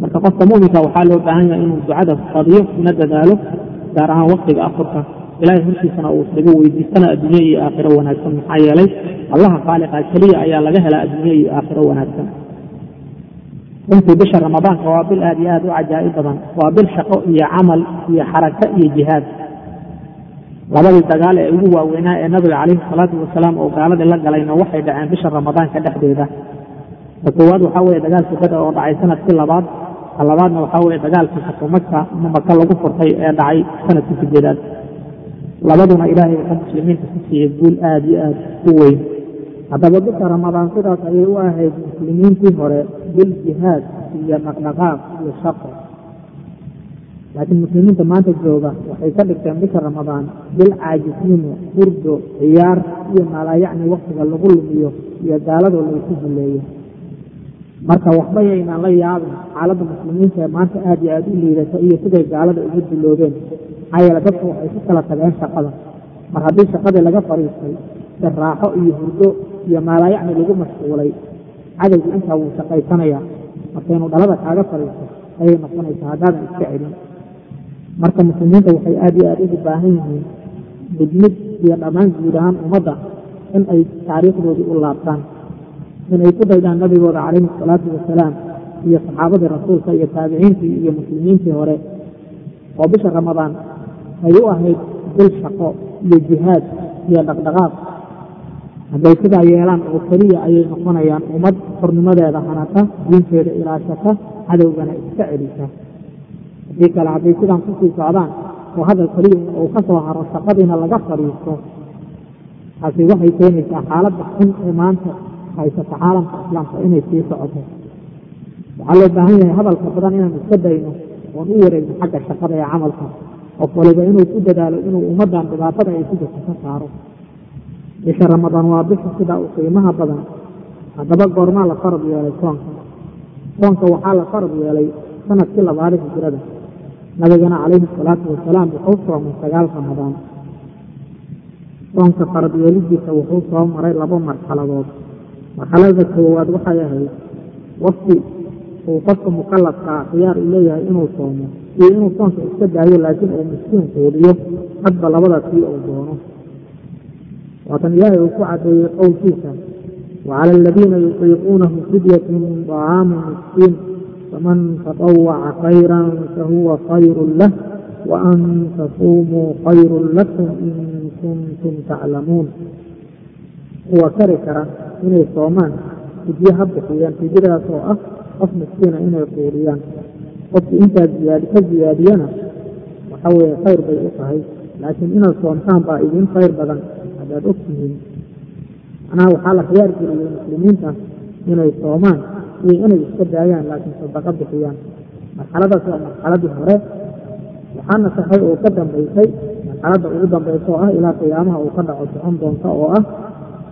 marka qofka muminka waxaa loo baahan yahay inuu ducada fadiyo kuna dadaalo gaar ahaan waktiga afurka ilahay hortiisana uu isaga weydiistana adduunye iyo aakhiro wanaagsan maxaa yeelay allaha khaaliqa keliya ayaa laga helaa adduunye iyo aakhiro wanaagsan runtii bisha ramadaanka waa bil aad iyo aad u cajaa'ib badan waa bil shaqo iyo camal iyo xarako iyo jihaad labadii dagaal ee ugu waaweynaa ee nabiga calayhi salaatu wasalaam oo gaaladii la galayna waxay dhaceen bisha ramadaanka dhexdeeda. Ka koowaad waxaa weeye dagaalkii badar oo dhacay sannadkii labaad ka labaadna waxaa weeye dagaalkii xakumaka maka lagu furtay ee dhacay sannadkii sideedaad. Labaduna ilaahay wuxuu muslimiinta ku siiyey guul aada iyo aada u weyn. Haddaba bisha ramadaan sidaas ayay u ahayd muslimiintii hore bil jihaad iyo dhaqdhaqaaq iyo shaqo laakiin muslimiinta maanta jooga waxay ka dhigteen bisha ramadaan bil caajisnimo hurdo ciyaar iyo maalaayacni waktiga lagu lumiyo iyo gaaladoo laysu duleeyo marka waxba yaynaan la yaabin xaaladda muslimiinta ee maanta aada iyo aada u liidata iyo siday gaalada ugu duloobeen. Maxaa yeele dadku waxay ku kala tageen shaqada. Mar haddii shaqadii laga fadhiistay si raaxo iyo hurdo iyo maalaayacni lagu mashquulay cadowgu intaa wuu shaqaysanayaa. Marka dhalada kaaga fadhiisto ayay noqonaysaa haddaadan iska celin marka muslimiinta waxay aada iyo aada ugu baahan yihiin midmid iyo dhammaan guud ahaan ummadda in ay taariikhdoodii u laabtaan inay ku daydaan nabigooda calayhi asalaatu wasalaam iyo saxaabadii rasuulka iyo taabiciintii iyo muslimiintii hore. Oo bisha ramadaan ay u ahayd bil shaqo iyo jihaad iyo dhaqdhaqaaq. Hadday sidaa yeelaan oo keliya ayay noqonayaan ummad xornimadeeda hanata diinteeda ilaashata cadowgana iska celisa haddii kale hadday sidaan ku sii socdaan oo hadal keliya uu ka soo haro shaqadiina laga fadhiisto taasi waxay keenaysaa xaaladda xun ee maanta haysata caalamka islaamka inay sii socoto. Waxaa loo baahan yahay hadalka badan inaan iska dayno oon u wareegno xagga shaqada ee camalka qof waliba inuu ku dadaalo inuu ummaddan dhibaatada ay ku jirto ka saaro. Bisha ramadaan waa bisha sidaa u qiimaha badan haddaba goormaa la farad yeelay soonka soonka waxaa la farad yeelay sannadkii labaada hijrada nabigana calayhi asalaatu wasalaam wuxuu soomay sagaal ramadaan. Soonka farad yeelidiisa wuxuu soo maray laba marxaladood. Marxalada koowaad waxay ahayd waqti uu qofka mukalafkaa khiyaar u leeyahay inuu soomo iyo inuu soonka iska daayo laakiin uu miskiin quudiyo. Hadba labada kii uu doono. Waatan ilaahay uu ku cadeeyey qowlkiisa wacala aladiina yutiiquunahu fidyatun طacaamu miskiin faman taطawaca khayra fahuwa khayru lah waan tasuumuu khayru lakum in kuntum taclamuun kuwa kari kara inay soomaan fidyo ha bixiyaan fidyadaas oo ah qof miskiina inay quudiyaan qofki intaa ka ziyaadiyana waxa weeye khayr bay u tahay laakiin inaad soomtaan baa idin khayr badan haddaad og tihiin waxaa la khiyaar geliyey muslimiinta inay soomaan iyo inay iska daayaan laakiin sadaqo bixiyaan. Marxaladaas waa marxaladii hore waxaa nasaxay oo ka dambaysay marxaladda ugu dambaysa oo ah ilaa qiyaamaha uu ka dhaco socon doonta oo ah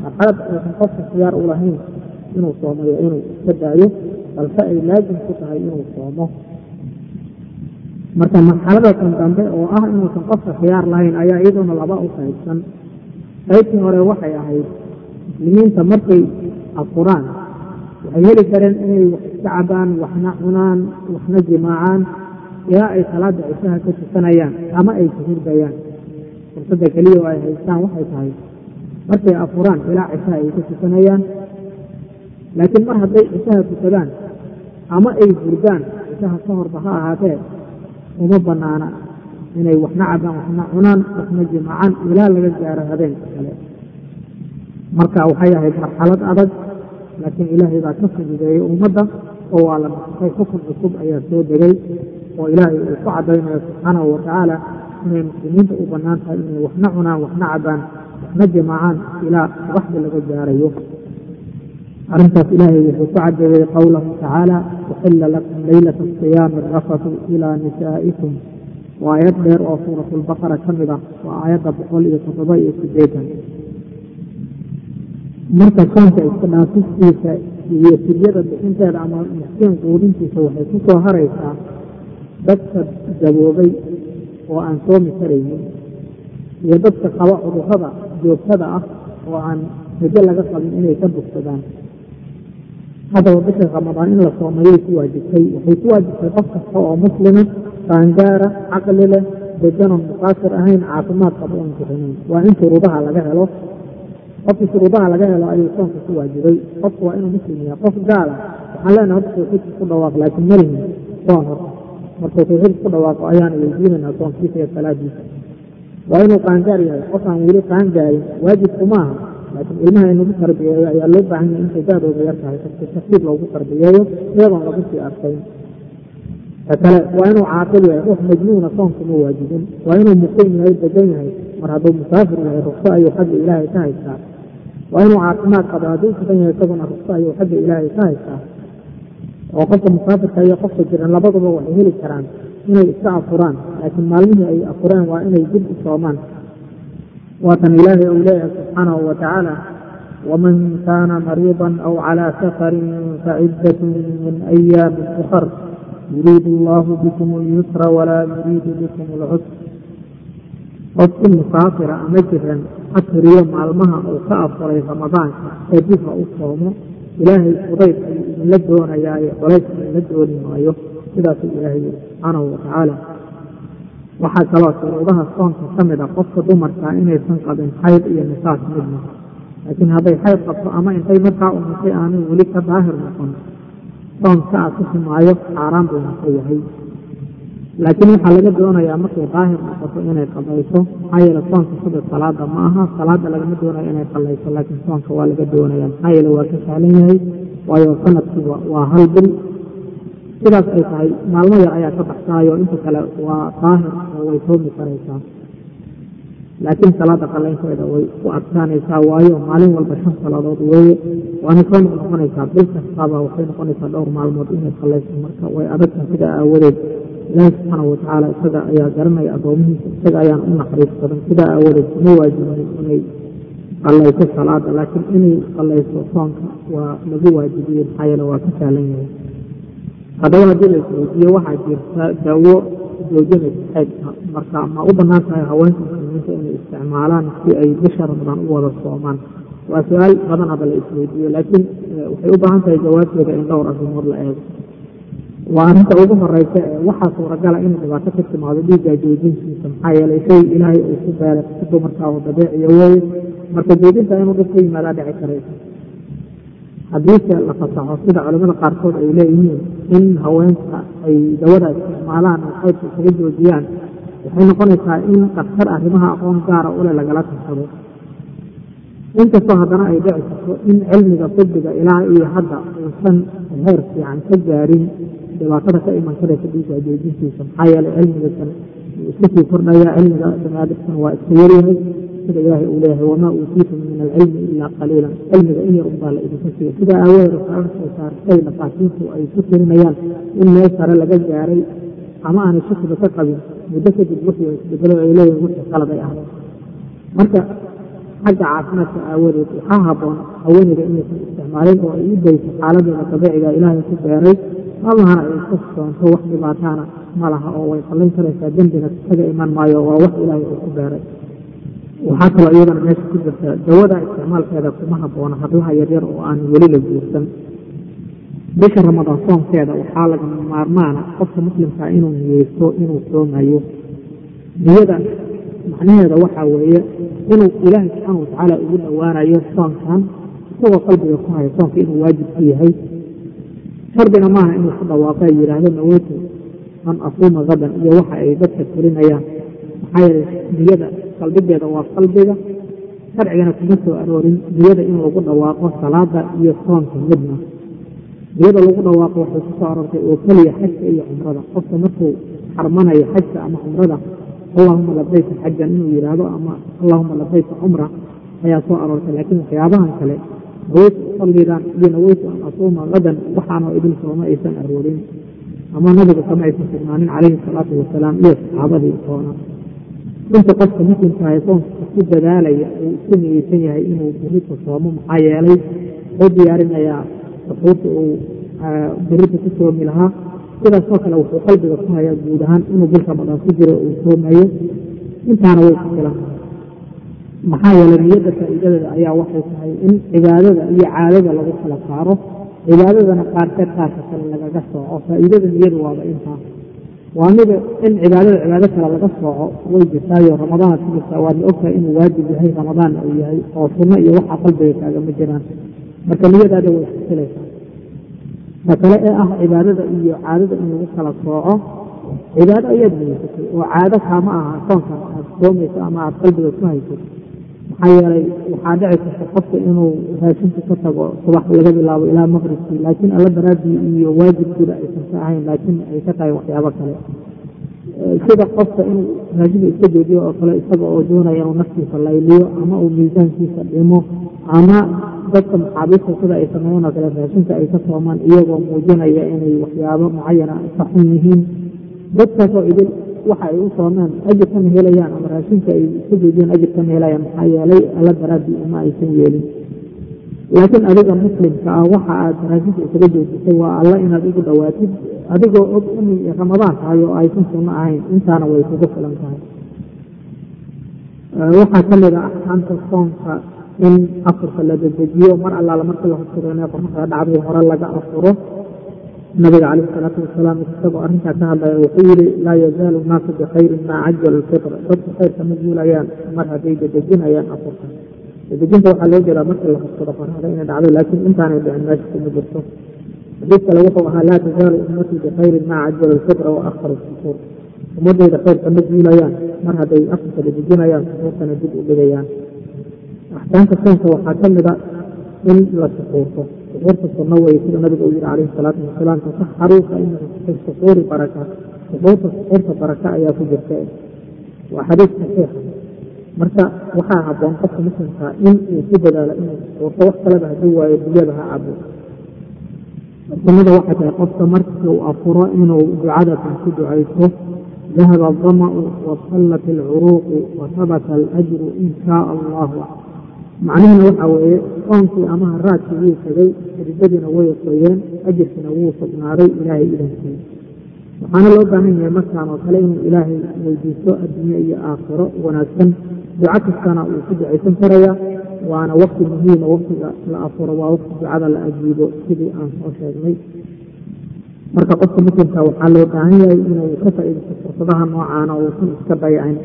marxalad aysan qofka khiyaar u lahayn inuu soomayo inuu iska daayo balse ay laazim ku tahay inuu soomo. Marka marxaladatan dambe oo ah inuusan qofka khiyaar lahayn ayaa iyaduna laba u qaybsan qaybtii hore waxay ahayd muslimiinta markay afuraan waxay heli kareen inay wax iska cabaan waxna cunaan waxna jimaacaan ilaa ay salaada cishaha ka tukanayaan ama ay suhurdayaan fursadda keliya oo ay haystaan waxay tahay markay afuraan ilaa cishaha ay ka tukanayaan. Laakiin mar hadday cishaha tukadaan ama ay hurdaan cishaha ka horba ha ahaatee uma banaana inay waxna cabaan waxna cunaan waxna jimaacaan ilaa laga gaaro habeenka kale. Marka waxay ahayd marxalad adag laakiin ilaahay baa ka fududeeyey ummadda oo waa la nasakay xukun cusub ayaa soo degay oo ilaahay uu ku cadaynayo subxaanahu watacaala inay muslimiinta u bannaan tahay inay waxna cunaan waxna cabaan waxna jimaacaan ilaa subaxda laga gaarayo. Arrintaas ilaahay wuxuu ku cadeeyey qowlahu tacaala uxila lakum leylata asiyaami arafatu ilaa nisaa'ikum. Waa aayad dheer oo suuratulbaqara ka mid ah waa aayadda boqol iyo toddoba iyo sideetan marka soonka iska dhaafistiisa iyo fidyada bixinteeda ama miskiin quudintiisa waxay ku soo haraysaa dadka gaboobay oo aan soomi karaynin iyo dadka qaba cudurrada joogtada ah oo aan rajo laga qabin inay ka bogsadaan. Haddaba bisha ramadaan in la soomayay ku waajibtay waxay ku waajibtay qof kasta oo muslima qaangaara caqli leh deganon muqaasir ahayn caafimaad qaba oon kuxinayn waa in shuruudaha laga helo qofkii shuruudaha laga helo ayuu soonka ku waajibay qofku waa inuu muslim yahay qof gaala waxaan leenahay horta tawxiidka ku dhawaaq laakiin malihin soon horta markuu tawxiidka ku dhawaaqo ayaana weydiinaynaa soonkiisa iyo salaadiisa. Waa inuu qaangaar yahay. Qof aan weli qaangaarin waajibku maaha laakiin ilmaha in tarbiyeeyo ayaa loo baahan yahay intay daadooda yar tahay tartiib loogu tarbiyeeyo iyadoon lagu sii arkayn kale waa inuu caaqil yahay ruux majnuuna soonka ma waajibin. Waa inuu muqiim yahay degan yahay. Mar hadduu musaafir yahay rukso ayuu xagga ilaahay ka haystaa waa inuu caafimaad qabo. Hadduu sugan yahay isaguna rukso ayuu xagga ilaahay ka haystaa. Oo qofka musaafirka iyo qofka jiran labaduba waxay heli karaan inay iska afuraan. Laakiin maalmihii ay afureen waa inay dib u soomaan. Waatan ilaahay uu leeyahay subxaanahu wa tacaala waman kaana mariidan aw calaa safarin faciddatun min ayaamin ukhar yuriidu allahu bikum اlyusra walaa yuriidu bikum اlcusr qofki musaafira ama jiran ha tiriyo maalmaha uu ka afuray ramadaanka ee dib ha u soomo ilaahay fudayd ayuu idinla doonayaaye colays idinla dooni maayo sidaasuu ilaahay subxaanahu watacaala waxaa kaloo shuruudaha soonka ka mid a qofka dumarkaa inaysan qabin xayd iyo nisaas midna laakiin hadday xayd qabto ama intay markaa umusay aanay weli ka daahir noqon. Soonka asixi maayo xaaraan buu naka yahay laakiin waxaa laga doonayaa markay daahir noqoto inay qabayso maxaa yeele soonka sida salaada ma aha salaada lagama doonayo inay qallayso laakiin soonka waa laga doonaya maxaa yeele waa ka sahlan yahay waayo sannadkii waa hal bil. Sidaas ay tahay maalmo yar ayaa ka baxsaayo inta kale waa daahir oo way soomi karaysaa. Laakiin salaada qallaynteeda way ku adkaanaysaa waayo maalin walba shan salaadood weeye waana soo noqnoqonaysaa bil kastaaba waxay noqonaysaa dhowr maalmood inay qallayso marka way adagta sidaa aawadeed ilaahi subxaana watacaala isaga ayaa garanaya addoomihiisa isaga ayaan u naxariis badan sidaa aawadeed kuma waajibin inay qallayso salaada laakiin inay qallayso soonka waa lagu waajibiyey maxaa yeele waa ka sahlan yahay. Haddaba haddii la isweydiiye waxaa jirta daawo joojinaysa xeydka marka ma u bannaan tahay haweenka muslimiinta inay isticmaalaan si ay bisha ramadaan u wada soomaan? Waa su'aal badanaba la isweydiiyo laakiin waxay u baahan tahay jawaabteeda in dhowr arrimood la eego waa arrinta ugu horeysa ee waxaa suuragala inay dhibaato ka timaado dhiigga joojintiisa maxaa yeelay shay ilaahay uu ku beeray si dumarkaa oo dabeeciya weeye marka joojinta inuu dhib ka yimaadaa dhici karaysa haddiise la fasaxo sida culamada qaarkood ay leeyihiin in haweenka ay dawada isticmaalaan oo qaybka isaga joojiyaan waxay noqonaysaa in daktar arrimaha aqoon gaara ule lagala tashado inkastoo haddana ay dhici karto in cilmiga fidiga ilaa iyo hadda uusan heer fiican ka gaarin dhibaatada ka iman karaysa dhiigga joojintiisa maxaa yeelay cilmigakan iska sii kordhaya cilmiga baniaadamkan waa iska yaryahay sida ilaahay uu leeyahay wamaa uutiitum min alcilmi ilaa qaliilan. Cilmiga in yar unbaa la idinka siiya sidaa aawadeed waxaa soo saartay dhakhaatiirtu ay ku tirinayaan in meel sare laga gaaray ama aanay shakiba ka qabin muddo kadib wixii isbedelo ay leeyihiin wixii qalad ay marka xagga caafimaadka aawadeed waxaa habboon haweeneyda inaysan isticmaalin oo ay u dayso xaaladeeda dabiiciga ilaahay ku beeray allahana ay soonto wax dhibaataana ma laha oo way qallayn karaysaa. Dembina isaga iman maayo waa wax ilaahay uu ku beeray. Waxaa kaloo iyadana meesha ku jirta dawada isticmaalkeeda kuma habboona hablaha yaryar oo aan weli la guursan. Bisha ramadaan soonkeeda waxaa lagama maarmaana qofka muslimkaa inuu niyeysto inuu soomayo niyada macnaheeda waxaa weeye inuu ilaahay subxaana watacaala ugu dhowaanayo soonkan isagoo qalbiga ku haya soonka inuu waajib ku yahay shardina maaha inuu ku dhawaaqo ay yidhaahdo naweytu an asuuma gadan iyo waxa ay dadka tulinayaan maxaa yeelay niyada qalbigeeda waa qalbiga. Sharcigana kuma soo aroorin. Niyada in lagu dhawaaqo salaada iyo soonka midna. Niyada lagu dhawaaqo waxay ku soo aroortay oo keliya xajka iyo cumrada. Qofka markuu xarmanayo xajka ama cumrada allahuma labayka xajan inuu yidhaahdo ama allahuma labayka cumra ayaa soo aroortay. Laakiin waxyaabahan kale naweytu usallidan iyo naweytu an asuuma gadan waxaanoo idin sooma aysan aroorin ama nabiga kama aysan sugnaanin calayhi salaatu wasalaam iyo saxaabadii toona inta qofka muslimkahay soonka ku dadaalaya uu isku niyeysan yahay inuu berita soomo maxaa yeelay wuxuu diyaarinayaa suxuurta uu berita ku soomi lahaa. Sidaasoo kale wuxuu qalbiga ku hayaa guud ahaan inuu bil ramadaan ku jiro uu soomayo. Intaana way ku filan maxaa yeelay niyadda faa'iidadeeda ayaa waxay tahay in cibaadada iyo caadada lagu kala saaro cibaadadana qaarkeed qaarka kale lagaga sooco. Faa'iidada niyadu waaba intaa waa mida in cibaadada cibaado kale laga sooco way jirtaayo ramadaana ku jirtaa waadna ogtahay inuu waajib yahay ramadaanna uu yahay oo sunno iyo waxaa qalbiga kaagama jiraan. Marka niyadaada way isfilaysaa ta kale ee ah cibaadada iyo caadada in lagu kala sooco cibaado ayaad niyeysatay oo caado kaama aha soonka aad soomayso ama aad qalbiga ku hayso maxaa yeelay waxaa dhici karta qofka inuu raashinka ka tago subax laga bilaabo ilaa maqribkii laakiin alla daraaddii iyo waajibkiida aysan ka ahayn laakiin ay ka tahay waxyaabo kale. Sida qofka inuu raashinka iska joojiyo oo kale isaga oo doonaya inuu naftiisa layliyo ama uu miisaankiisa dhimo ama dadka maxaabiista sida ay sameeyeen oo kale raashinka ay ka soomaan iyagoo muujinaya inay waxyaabo mucayana ka xun yihiin dadkaasoo idin waxa ay u soomeen ajir kama helayaan ama raashinka ay iska joojiyeen ajir kama helayaan. Maxaa yeelay alla daraadii uma aysan yeelin. Laakiin adiga muslimka ah waxa aad raashinka isaga joojisay waa alla inaad ugu dhawaatid. Adigoo og inay ramadaan tahay oo aysan sunno ahayn intaana way kugu filan tahay. Waxaa ka mid a axkaamta soonka in afurka la dedejiyo mar allaala markii la inay qoraxda dhacday hore laga afuro nabiga calayh isalaatu wasalaam isagoo arrintaa ka hadlaya wuxuu yihi laa yazaalu nnaasu bikhayrin maa cajalu lfitra dadku khayrka ma guulayaan mar hadday dedejinayaan afurka. Dedejinta waxaa loo jeedaa markii la husuro qoraxda inay dhacdo laakiin intaanay dhicin meesha kuma jirto. Xadiis kale wuxuu ahaa laa tazaalu ummatii bikhayrin maa cajalu lfitra wa akharu sukuur ummadayda khayrka ma guulayaan mar hadday afurka dedejinayaan sukuurtana dib u dhigayaan. Axkaamta soonka waxaa ka mida in la sukuurto sukuurta sunno weye sida nabiga uu yihi calayhi salaatu wasalaam tasaxaruu fa ina fi sukuuri baraka sukuurta sukuurta baraka ayaa ku jirta. Waa xadiis saxiixa marka waxaa habboon qofka muslimka in uu ku dadaalo inuu sukuurto wax kaleba hadduu waayo biyada ha cabo sunnada waxay tahay qofka markii uu afuro inuu ducadatan ku ducayso dahaba adama'u wasallat alcuruuqu wahabata alajru in shaa allahu macnihina waxaa weeye soonkii ama haraadkii wuu tegay ridadiina way qoyeen ajirkiina wuu sugnaaday ilaahay idankii waxaana loo baahan yahay markaan oo kale inuu ilaahay weydiisto adduunye iyo aakhiro wanaagsan. Duco kastana uu ku ducaysan karaya waana wakti muhiima waktiga la afuro waa wakti ducada la ajiibo sidii aan soo sheegnay. Marka qofka muslimka waxaa loo baahan yahay inuu ka faa'iidaysto fursadaha noocaana uusan iska dayacin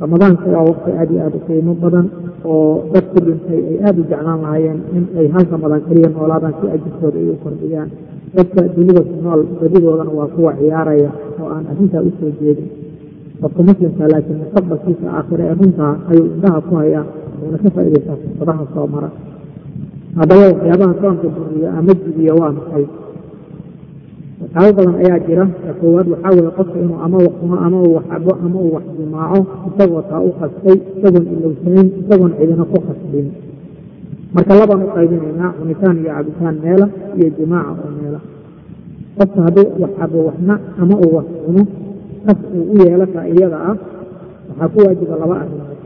ramadaanka waa wakti aad iyo aada u qiimo badan oo dadku dhintay ay aada u jeclaan lahaayeen in ay hal ramadaan keliya noolaadaan si ajirkooda ay u kordhiyaan. Dadka dunida ku nool badidoodana waa kuwa ciyaaraya oo aan arrintaa u soo jeedin. Qofka muslimka laakiin mustaqbalkiisa aakhire ee runtaa ayuu indhaha ku hayaa wuuna ka faa'idaystaa fursadaha soo mara. Haddaba waxyaabaha soonka buriya ama jibiya waa maxay waxyaabo badan ayaa jira. Koowaad waxaa weeye qofka inuu ama waqmo ama uu wax cabo ama uu wax jimaaco isagoo taa u qastay isagoon ilowsanayn isagoon cidina ku qasbin marka labaan u qaybinaynaa cunitaan iyo cabitaan meela iyo jimaaca oo meela. Qofka hadduu wax cabo waxna ama uu wax cuno kas uu u yeelataa iyada ah waxaa ku waajiba laba arrimood.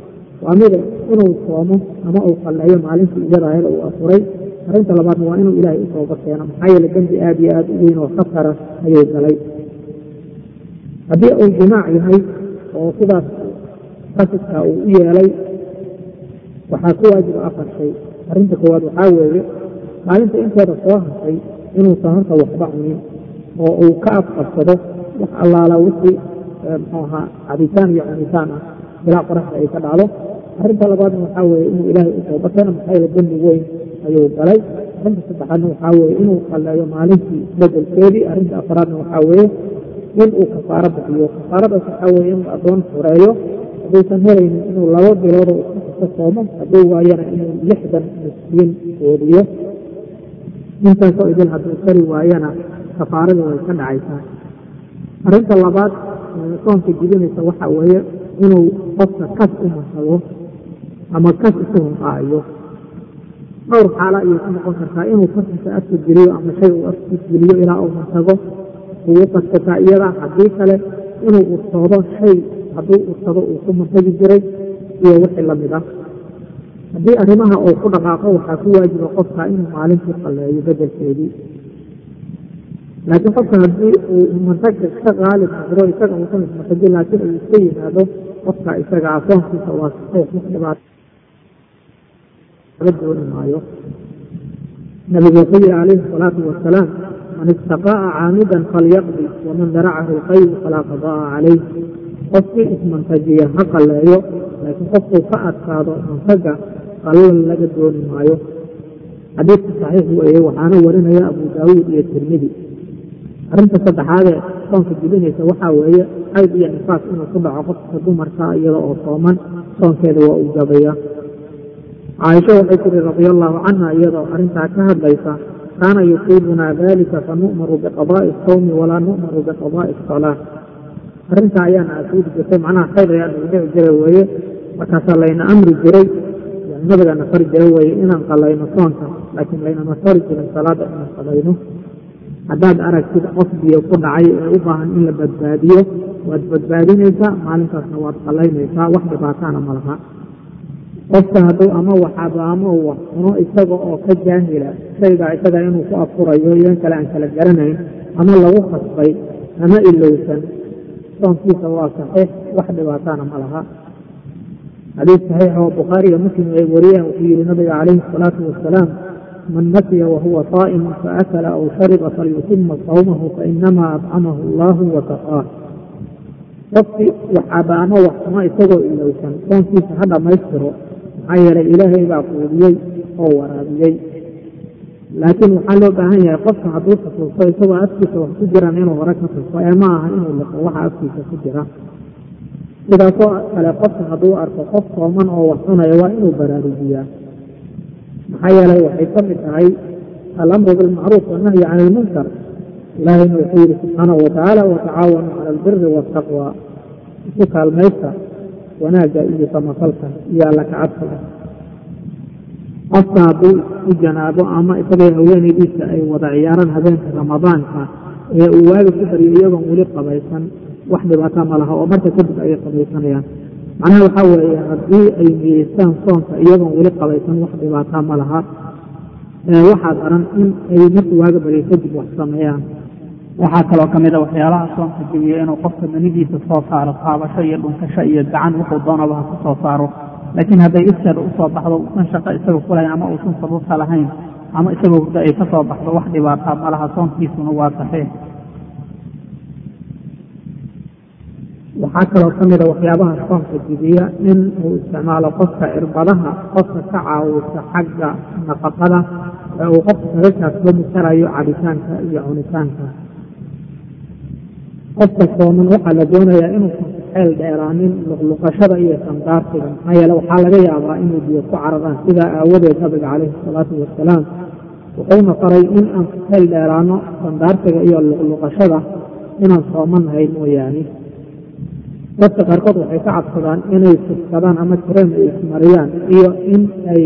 Waa mida inuu soomo ama uu qalleeyo maalintii iyada ayada uu afuray arrinta labaadna waa inuu ilaahay u tooba keeno maxaa yeele dembi aada iyo aada u weyn oo khatara ayuu galay. Haddii uu jimaac yahay oo sidaas qasidka uu u yeelay waxaa ku waajiba afar shay. Arrinta koowaad waxaa weeye maalinta inteeda soo hashay inuusan horta waxba cunin oo uu ka afqabsado wax allaala wixii muxuu ahaa cabitaan iyo cunitaan ah ilaa qoraxda ay ka dhacdo. Arrinta labaadna waxaa weeye inuu ilaahay u tooba keeno maxaa yeele dembi weyn ayuu galay arrinta saddexaadna waxaa weeye inuu qalleeyo maalintii bedelkeedii arrinta afaraadna waxaa weeye in uu kafaaro bixiyo. Kafaaradaas waxaa weeye inuu addoon xureeyo hadduusan helaynin inuu laba biloodoo isku kasta soomo hadduu waayana inuu lixdan miskiin quudiyo intaasoo idil hadduu kari waayana kafaarada way ka dhacaysaa. Arrinta labaad soonka jibinaysa waxaa weeye inuu qofka kas u marsado ama kas isu hunqaayo dhowr xaala ayay ku noqon kartaa. Inuu kasisa afka geliyo ama shay uu afka geliyo ilaa uu mantago uu qaskataa iyada haddii kale inuu ursoodo shay hadduu ursado uu ku mantagi jiray iyo wixii la mid ah. Haddii arrimaha uu ku dhaqaaqo waxaa ku waajiba qofka inuu maalintii qalleeyo bedelkeedii. Laakiin qofka haddii uu mantaga ka qaalib noqdo isaga ismantagin laakiin uu iska yimaado qofka isaga asoonkiisa waa saxiix wax laga dooni maayo nabigu wuxuu yihi calayhi الsalaatu wasalaam man istaqaa'a caamidan falyaqdi waman daracahu lqayb falaa qada'a calayh qofkii ismantajiya ha qalleeyo laakiin qofkuu ka adkaado mantaga qallan laga dooni maayo xadiidka saxiix weeye waxaana warinaya abu daawuud iyo tirmidi. Arrinta saddexaadee soonka jibinaysa waxaa weeye xayd iyo nifaas inuu ku dhaco qofka dumarka iyada oo sooman soonkeeda waa uu jabaya caaisha waxay tiri radia allahu canha iyadoo arrintaa ka hadlaysa kaana yusiibunaa dalika fanu'maru biqadaa'i asawmi walaa nu'maru biqadaa'i asalaa arrintaa ayaana asuudi jirtay macnaha khayr ayaa nagu dhici jiray weeye. Markaasaa layna amri jiray. Nabigana fari jiray weeye inaan qalayno soonka laakiin laynama fari jirin salaada inaan qalayno. Haddaad aragtid qof biyo ku dhacay ee u baahan in la badbaadiyo waad badbaadinaysaa maalintaasna waad qalaynaysaa wax dhibaataana ma laha qofka hadduu ama waxaba ama uu wax cuno isaga oo ka jaahila shaygaa isaga inuu ku afurayo in kale aan kala garanayn ama lagu khasbay ama ilowsan. Soonkiisa waa saxiix wax dhibaataana ma laha. Xadiis saxiix oo bukhaariga muslim ay wariyeen wuxuu yihi nabiga calayhi asalaatu wasalaam man nasiya wahuwa saa'imu faakala aw shariba falyutima sawmahu fainamaa adcamahu allahu wasaqaah qofki waxaba ama wax cuno isagoo ilowsan soonkiisa ha dhammaystiro maxaa yeelay ilaahay baa quudiyey oo waraabiyey. Laakiin waxaa loo baahan yahay? Qofka hadduu xusuusto isagoo afkiisa wax ku jiraan inuu hore ka tuso ee ma aha inuu liqo waxa afkiisa ku jira. Sidaasoo kale qofka hadduu arko qof sooman oo wax cunaya waa inuu baraarujiyaa maxaa yeelay waxay ka mid tahay alamru bilmacruuf wannahyi can ilmunkar ilaahayna wuxuu yihi subxaanahu watacaala watacaawanuu cala albiri waataqwa isu kaalmaysta wanaagga iyo samafalka iyo alla kacabsiga qofka hadduu u janaabo ama isagay haweenaydiisa ay wada ciyaaraan habeenka ramadaanka ee uu waaga ku baryo iyagoon weli qabaysan wax dhibaata ma laha oo marka kadib ayay qabaysanayaan. Macnaha waxaa weeye haddii ay niyeystaan soonka iyagoon weli qabaysan wax dhibaata ma laha. Waxaa daran in ay markii waaga baryo kadib wax sameeyaan waxaa kaloo ka mid a waxyaalaha soonka jebiya inuu qofka manidiisa soo saaro taabasho iyo dhunkasho iyo gacan wuxuu doonaba ha soo saaro. Laakiin hadday iskeeda u soo baxdo uusan shaqo isaga kulahayn ama uusan sababta lahayn ama isagoo hurdo ay ka soo baxdo wax dhibaataa ma laha. Soonkiisuna waa saxiix waxaa kaloo ka mida waxyaabaha soonka jibiya in uu isticmaalo qofka irbadaha qofka ka caawisa xagga nafaqada ee uu qofka kaga kaasbami karayo cabitaanka iyo cunitaanka qofka sooman waxaa la doonayaa inuusan xeel dheeraanin luqluqashada iyo sandaarsiga maxaa yeele waxaa laga yaabaa inuu biyo ku cararaan sidaa aawadeed nabiga calayhi salaatu wasalaam wuxuuna faray in aan ku xeel dheeraano sandaarsiga iyo luqluqashada inaan soomannahay mooyaane. Dadka qaarkood waxay ka cabsadaan inay sufsadaan ama kareem ay ismariyaan iyo in ay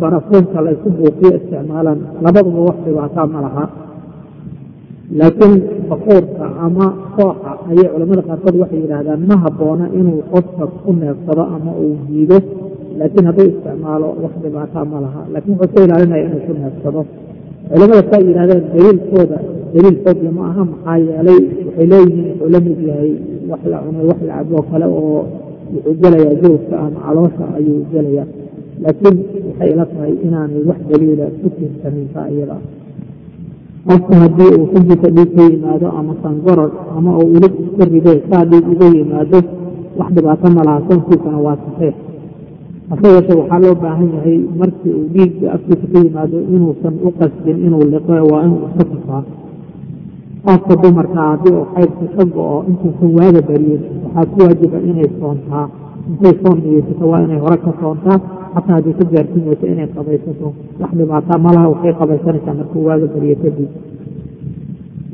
barafuunka laysku buufiyo isticmaalaan. Labaduba wax dhibaataa ma laha. Laakiin bakuurka ama kooxa ayay culamada qaarkood waxay yidhaahdaan ma habboona inuu qofka ku neefsado ama uu jiido laakiin hadduu isticmaalo wax dhibaataa ma laha laakiin wuxuu ka ilaalinaya inuu ku neefsado. Culamada saa yidhahdeen daliilkooda daliil xoogla ma aha maxaa yeelay waxay leeyihiin wuxuu la yahay wax la cunay wax la caboo kale oo wuxuu gelayaa jawska ama caloosha ayuu gelayaa. Laakiin waxay ila tahay inaanay wax daliila ku tiirsanin taa iyada qofka haddii uu xujika dhiig ka yimaado ama sangoror ama uu ilig iska riday saa dhiig uga yimaado wax dhibaato ma laha soonkiisana waa saxiix. Hase waxaa loo baahan yahay markii uu dhiigga afkiisa ka yimaado inuusan u qasdin inuu liqo waa inuu iska tufaa. Qofka dumarka haddii uu xaydka ka go-o intuusan waaga bariyin waxaa ku waajiba inay soontaa intay soon niyeysato waa inay hore ka soontaa xataa haddii ka gaarsin weyso inay qabaysato wax dhibaataa ma laha waxay qabaysanaysaa markuu waaga bariyo kadib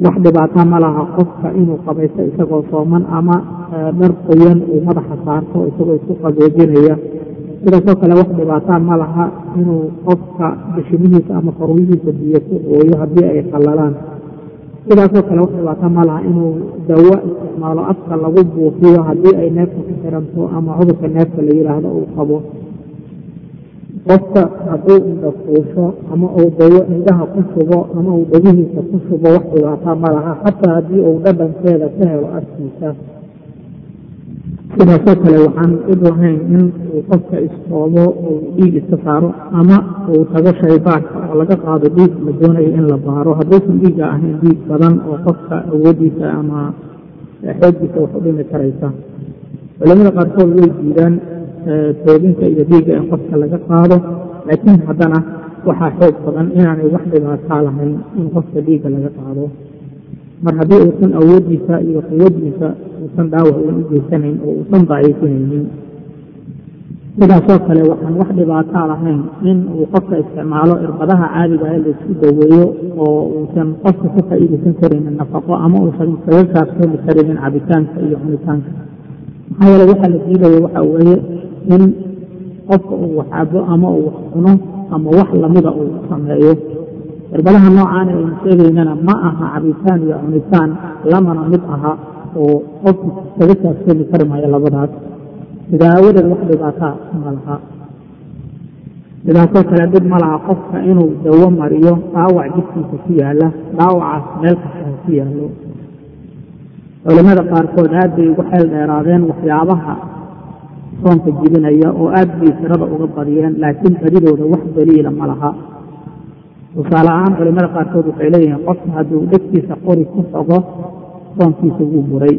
wax dhibaataa ma laha qofka inuu qabaysto isagoo sooman ama dhar qoyan uu madaxa saarto isagoo isku qaboojinaya sidaasoo kale wax dhibaataa ma laha inuu qofka bishimihiisa ama faruuyihiisa biyo ku ooyo haddii ay qallalaan sidaasoo kale wax dhibaataa ma laha inuu dawo isticmaalo afka lagu buufiyo haddii ay neefta ku xiranto ama cudurka neefta la yidhaahdo uu qabo qofka hadduu indha fuusho ama uu dawo indhaha ku shubo ama uu dhegihiisa ku shubo wax dhibaataa ma laha xataa haddii uu dhadhankeeda ka helo afkiisa sidaasoo kale waxaan id lahayn in uu qofka istoobo uu dhiig iska saaro ama uu tago shaybaarka oo laga qaado dhiig la doonayo in la baaro. Hadduusan dhiigga ahayn dhiig badan oo qofka awoodiisa ama xooggiisa wax u dhimi karaysa. Culamada qaarkood way diidaan toobinka iyo dhiigga in qofka laga qaado. Laakiin haddana waxaa xoog badan inaanay wax dhibaataa lahayn in qofka dhiigga laga qaado. Mar haddii uusan awooddiisa iyo quwadiisa uusan dhaawac ugan u geysanayn oo uusan daciifinaynin. Sidaasoo kale waxaan wax dhibaataa lahayn in uu qofka isticmaalo irbadaha caadiga ah la isku daweeyo oo uusan qofka ka faa'iidaysan karaynin nafaqo ama uusan kaga kaafsoomi karaynin cabitaanka iyo cunitaanka. Maxaa yeele waxaa la diidaya waxa weeye in qofka uu wax cabo ama uu wax cuno ama wax lamida uu sameeyo. Irbadaha noocaana aynu sheegaynana ma aha cabitaan iyo cunitaan lamana mid aha oo qofku kaga kaafsoomi kari maayo labadaas. Sidaa wax dhibaataa ma laha. Sidaasoo kale dhib ma laha qofka inuu dawo mariyo dhaawac jidkiisa ku yaalla dhaawacaas meel kasta ku yaallo. Culimada qaarkood aad bay ugu xeel dheeraadeen waxyaabaha soonka jibinaya oo aad bay tirada uga badiyeen laakiin badidooda wax daliila ma laha. Tusaale ahaan culimada qaarkood waxay leeyihiin qofka hadduu dhegtiisa qori ku xogo soonkiisa wuu buray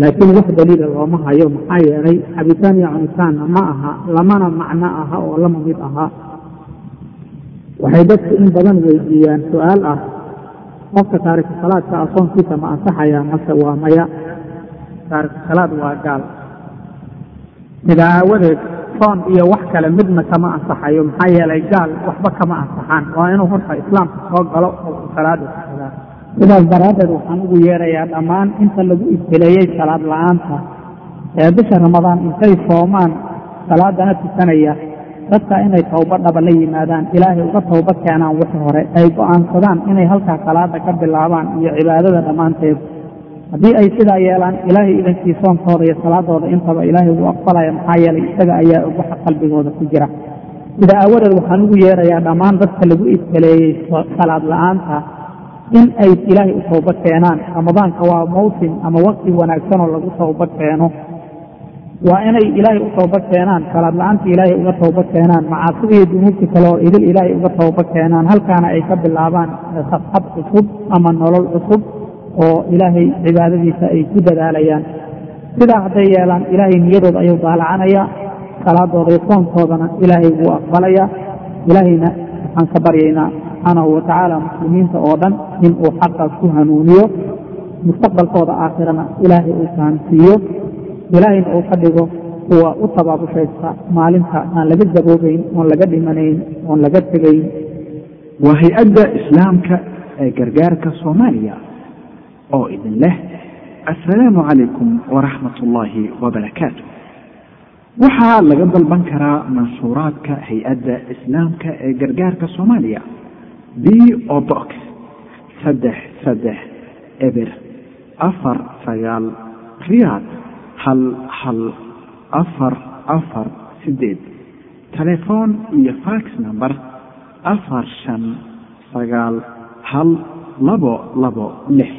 laakiin wax daliila looma hayo maxaa yeelay cabitaan iyo cunitaanna ma aha lamana macno aha oo lama mid aha. Waxay dadku in badan weydiiyaan su'aal ah qofka taariku salaadka ah soonkiisa ma ansaxaya mase waa maya? Taariku salaad waa gaal sidaa aawadeed soon iyo wax kale midna kama ansaxayo maxaa yeelay gaal waxba kama ansaxaan. Waa inuu horta islaamka soo galo oo salaada tukadaa sidaas daraaddeed waxaan ugu yeerayaa dhammaan inta lagu ibtileeyey salaad la'aanta ee bisha ramadaan intay soomaan salaadana tukanaya dadka inay towba dhaba la yimaadaan ilaahay uga towba keenaan wixii hore ay go'aansadaan inay halkaa salaada ka bilaabaan iyo cibaadada dhammaanteed haddii ay sidaa yeelaan ilaahay idankii soonkooda iyo salaadooda intaba ilaahay wuu aqbalaya maxaa yeelay isaga ayaa og waxa qalbigooda ku jira. Sida aawadeed waxaan ugu yeerayaa dhammaan dadka lagu ibtileeyey salaad la'aanta in ay ilaahay u towba keenaan. Ramadaanka waa mawsim ama waqti wanaagsanoo lagu towba keeno. Waa inay ilaahay u towba keenaan salaad la'aanta ilaahay uga towba keenaan macaasida iyo dunuubta kale oo idil ilaahay uga towba keenaan halkaana ay ka bilaabaan safxad cusub ama nolol cusub oo ilaahay cibaadadiisa ay ku dadaalayaan. Sidaa hadday yeelaan ilaahay niyadooda ayuu daalacanaya salaadooda iyo soonkoodana ilaahay wuu aqbalaya ilaahayna waxaan ka baryaynaa subxaanahu watacaala muslimiinta oo dhan in uu xaqaas ku hanuuniyo mustaqbalkooda aakhirana ilaahay uu fahamsiiyo. Ilaahayna uu ka dhigo kuwa u tabaabushaysta maalinta aan laga gaboobayn oon laga dhimanayn oon laga tegayn. Waa hay'adda islaamka ee gargaarka soomaaliya oo idin leh assalaamu calaykum waraxmat ullaahi wabarakaatu waxaa laga dalban karaa mansuuraadka hay'adda islaamka ee gargaarka soomaaliya. B o box saddex saddex eber afar sagaal riyaad hal hal afar afar sideed. Telefoon iyo fax number afar shan sagaal hal labo labo lix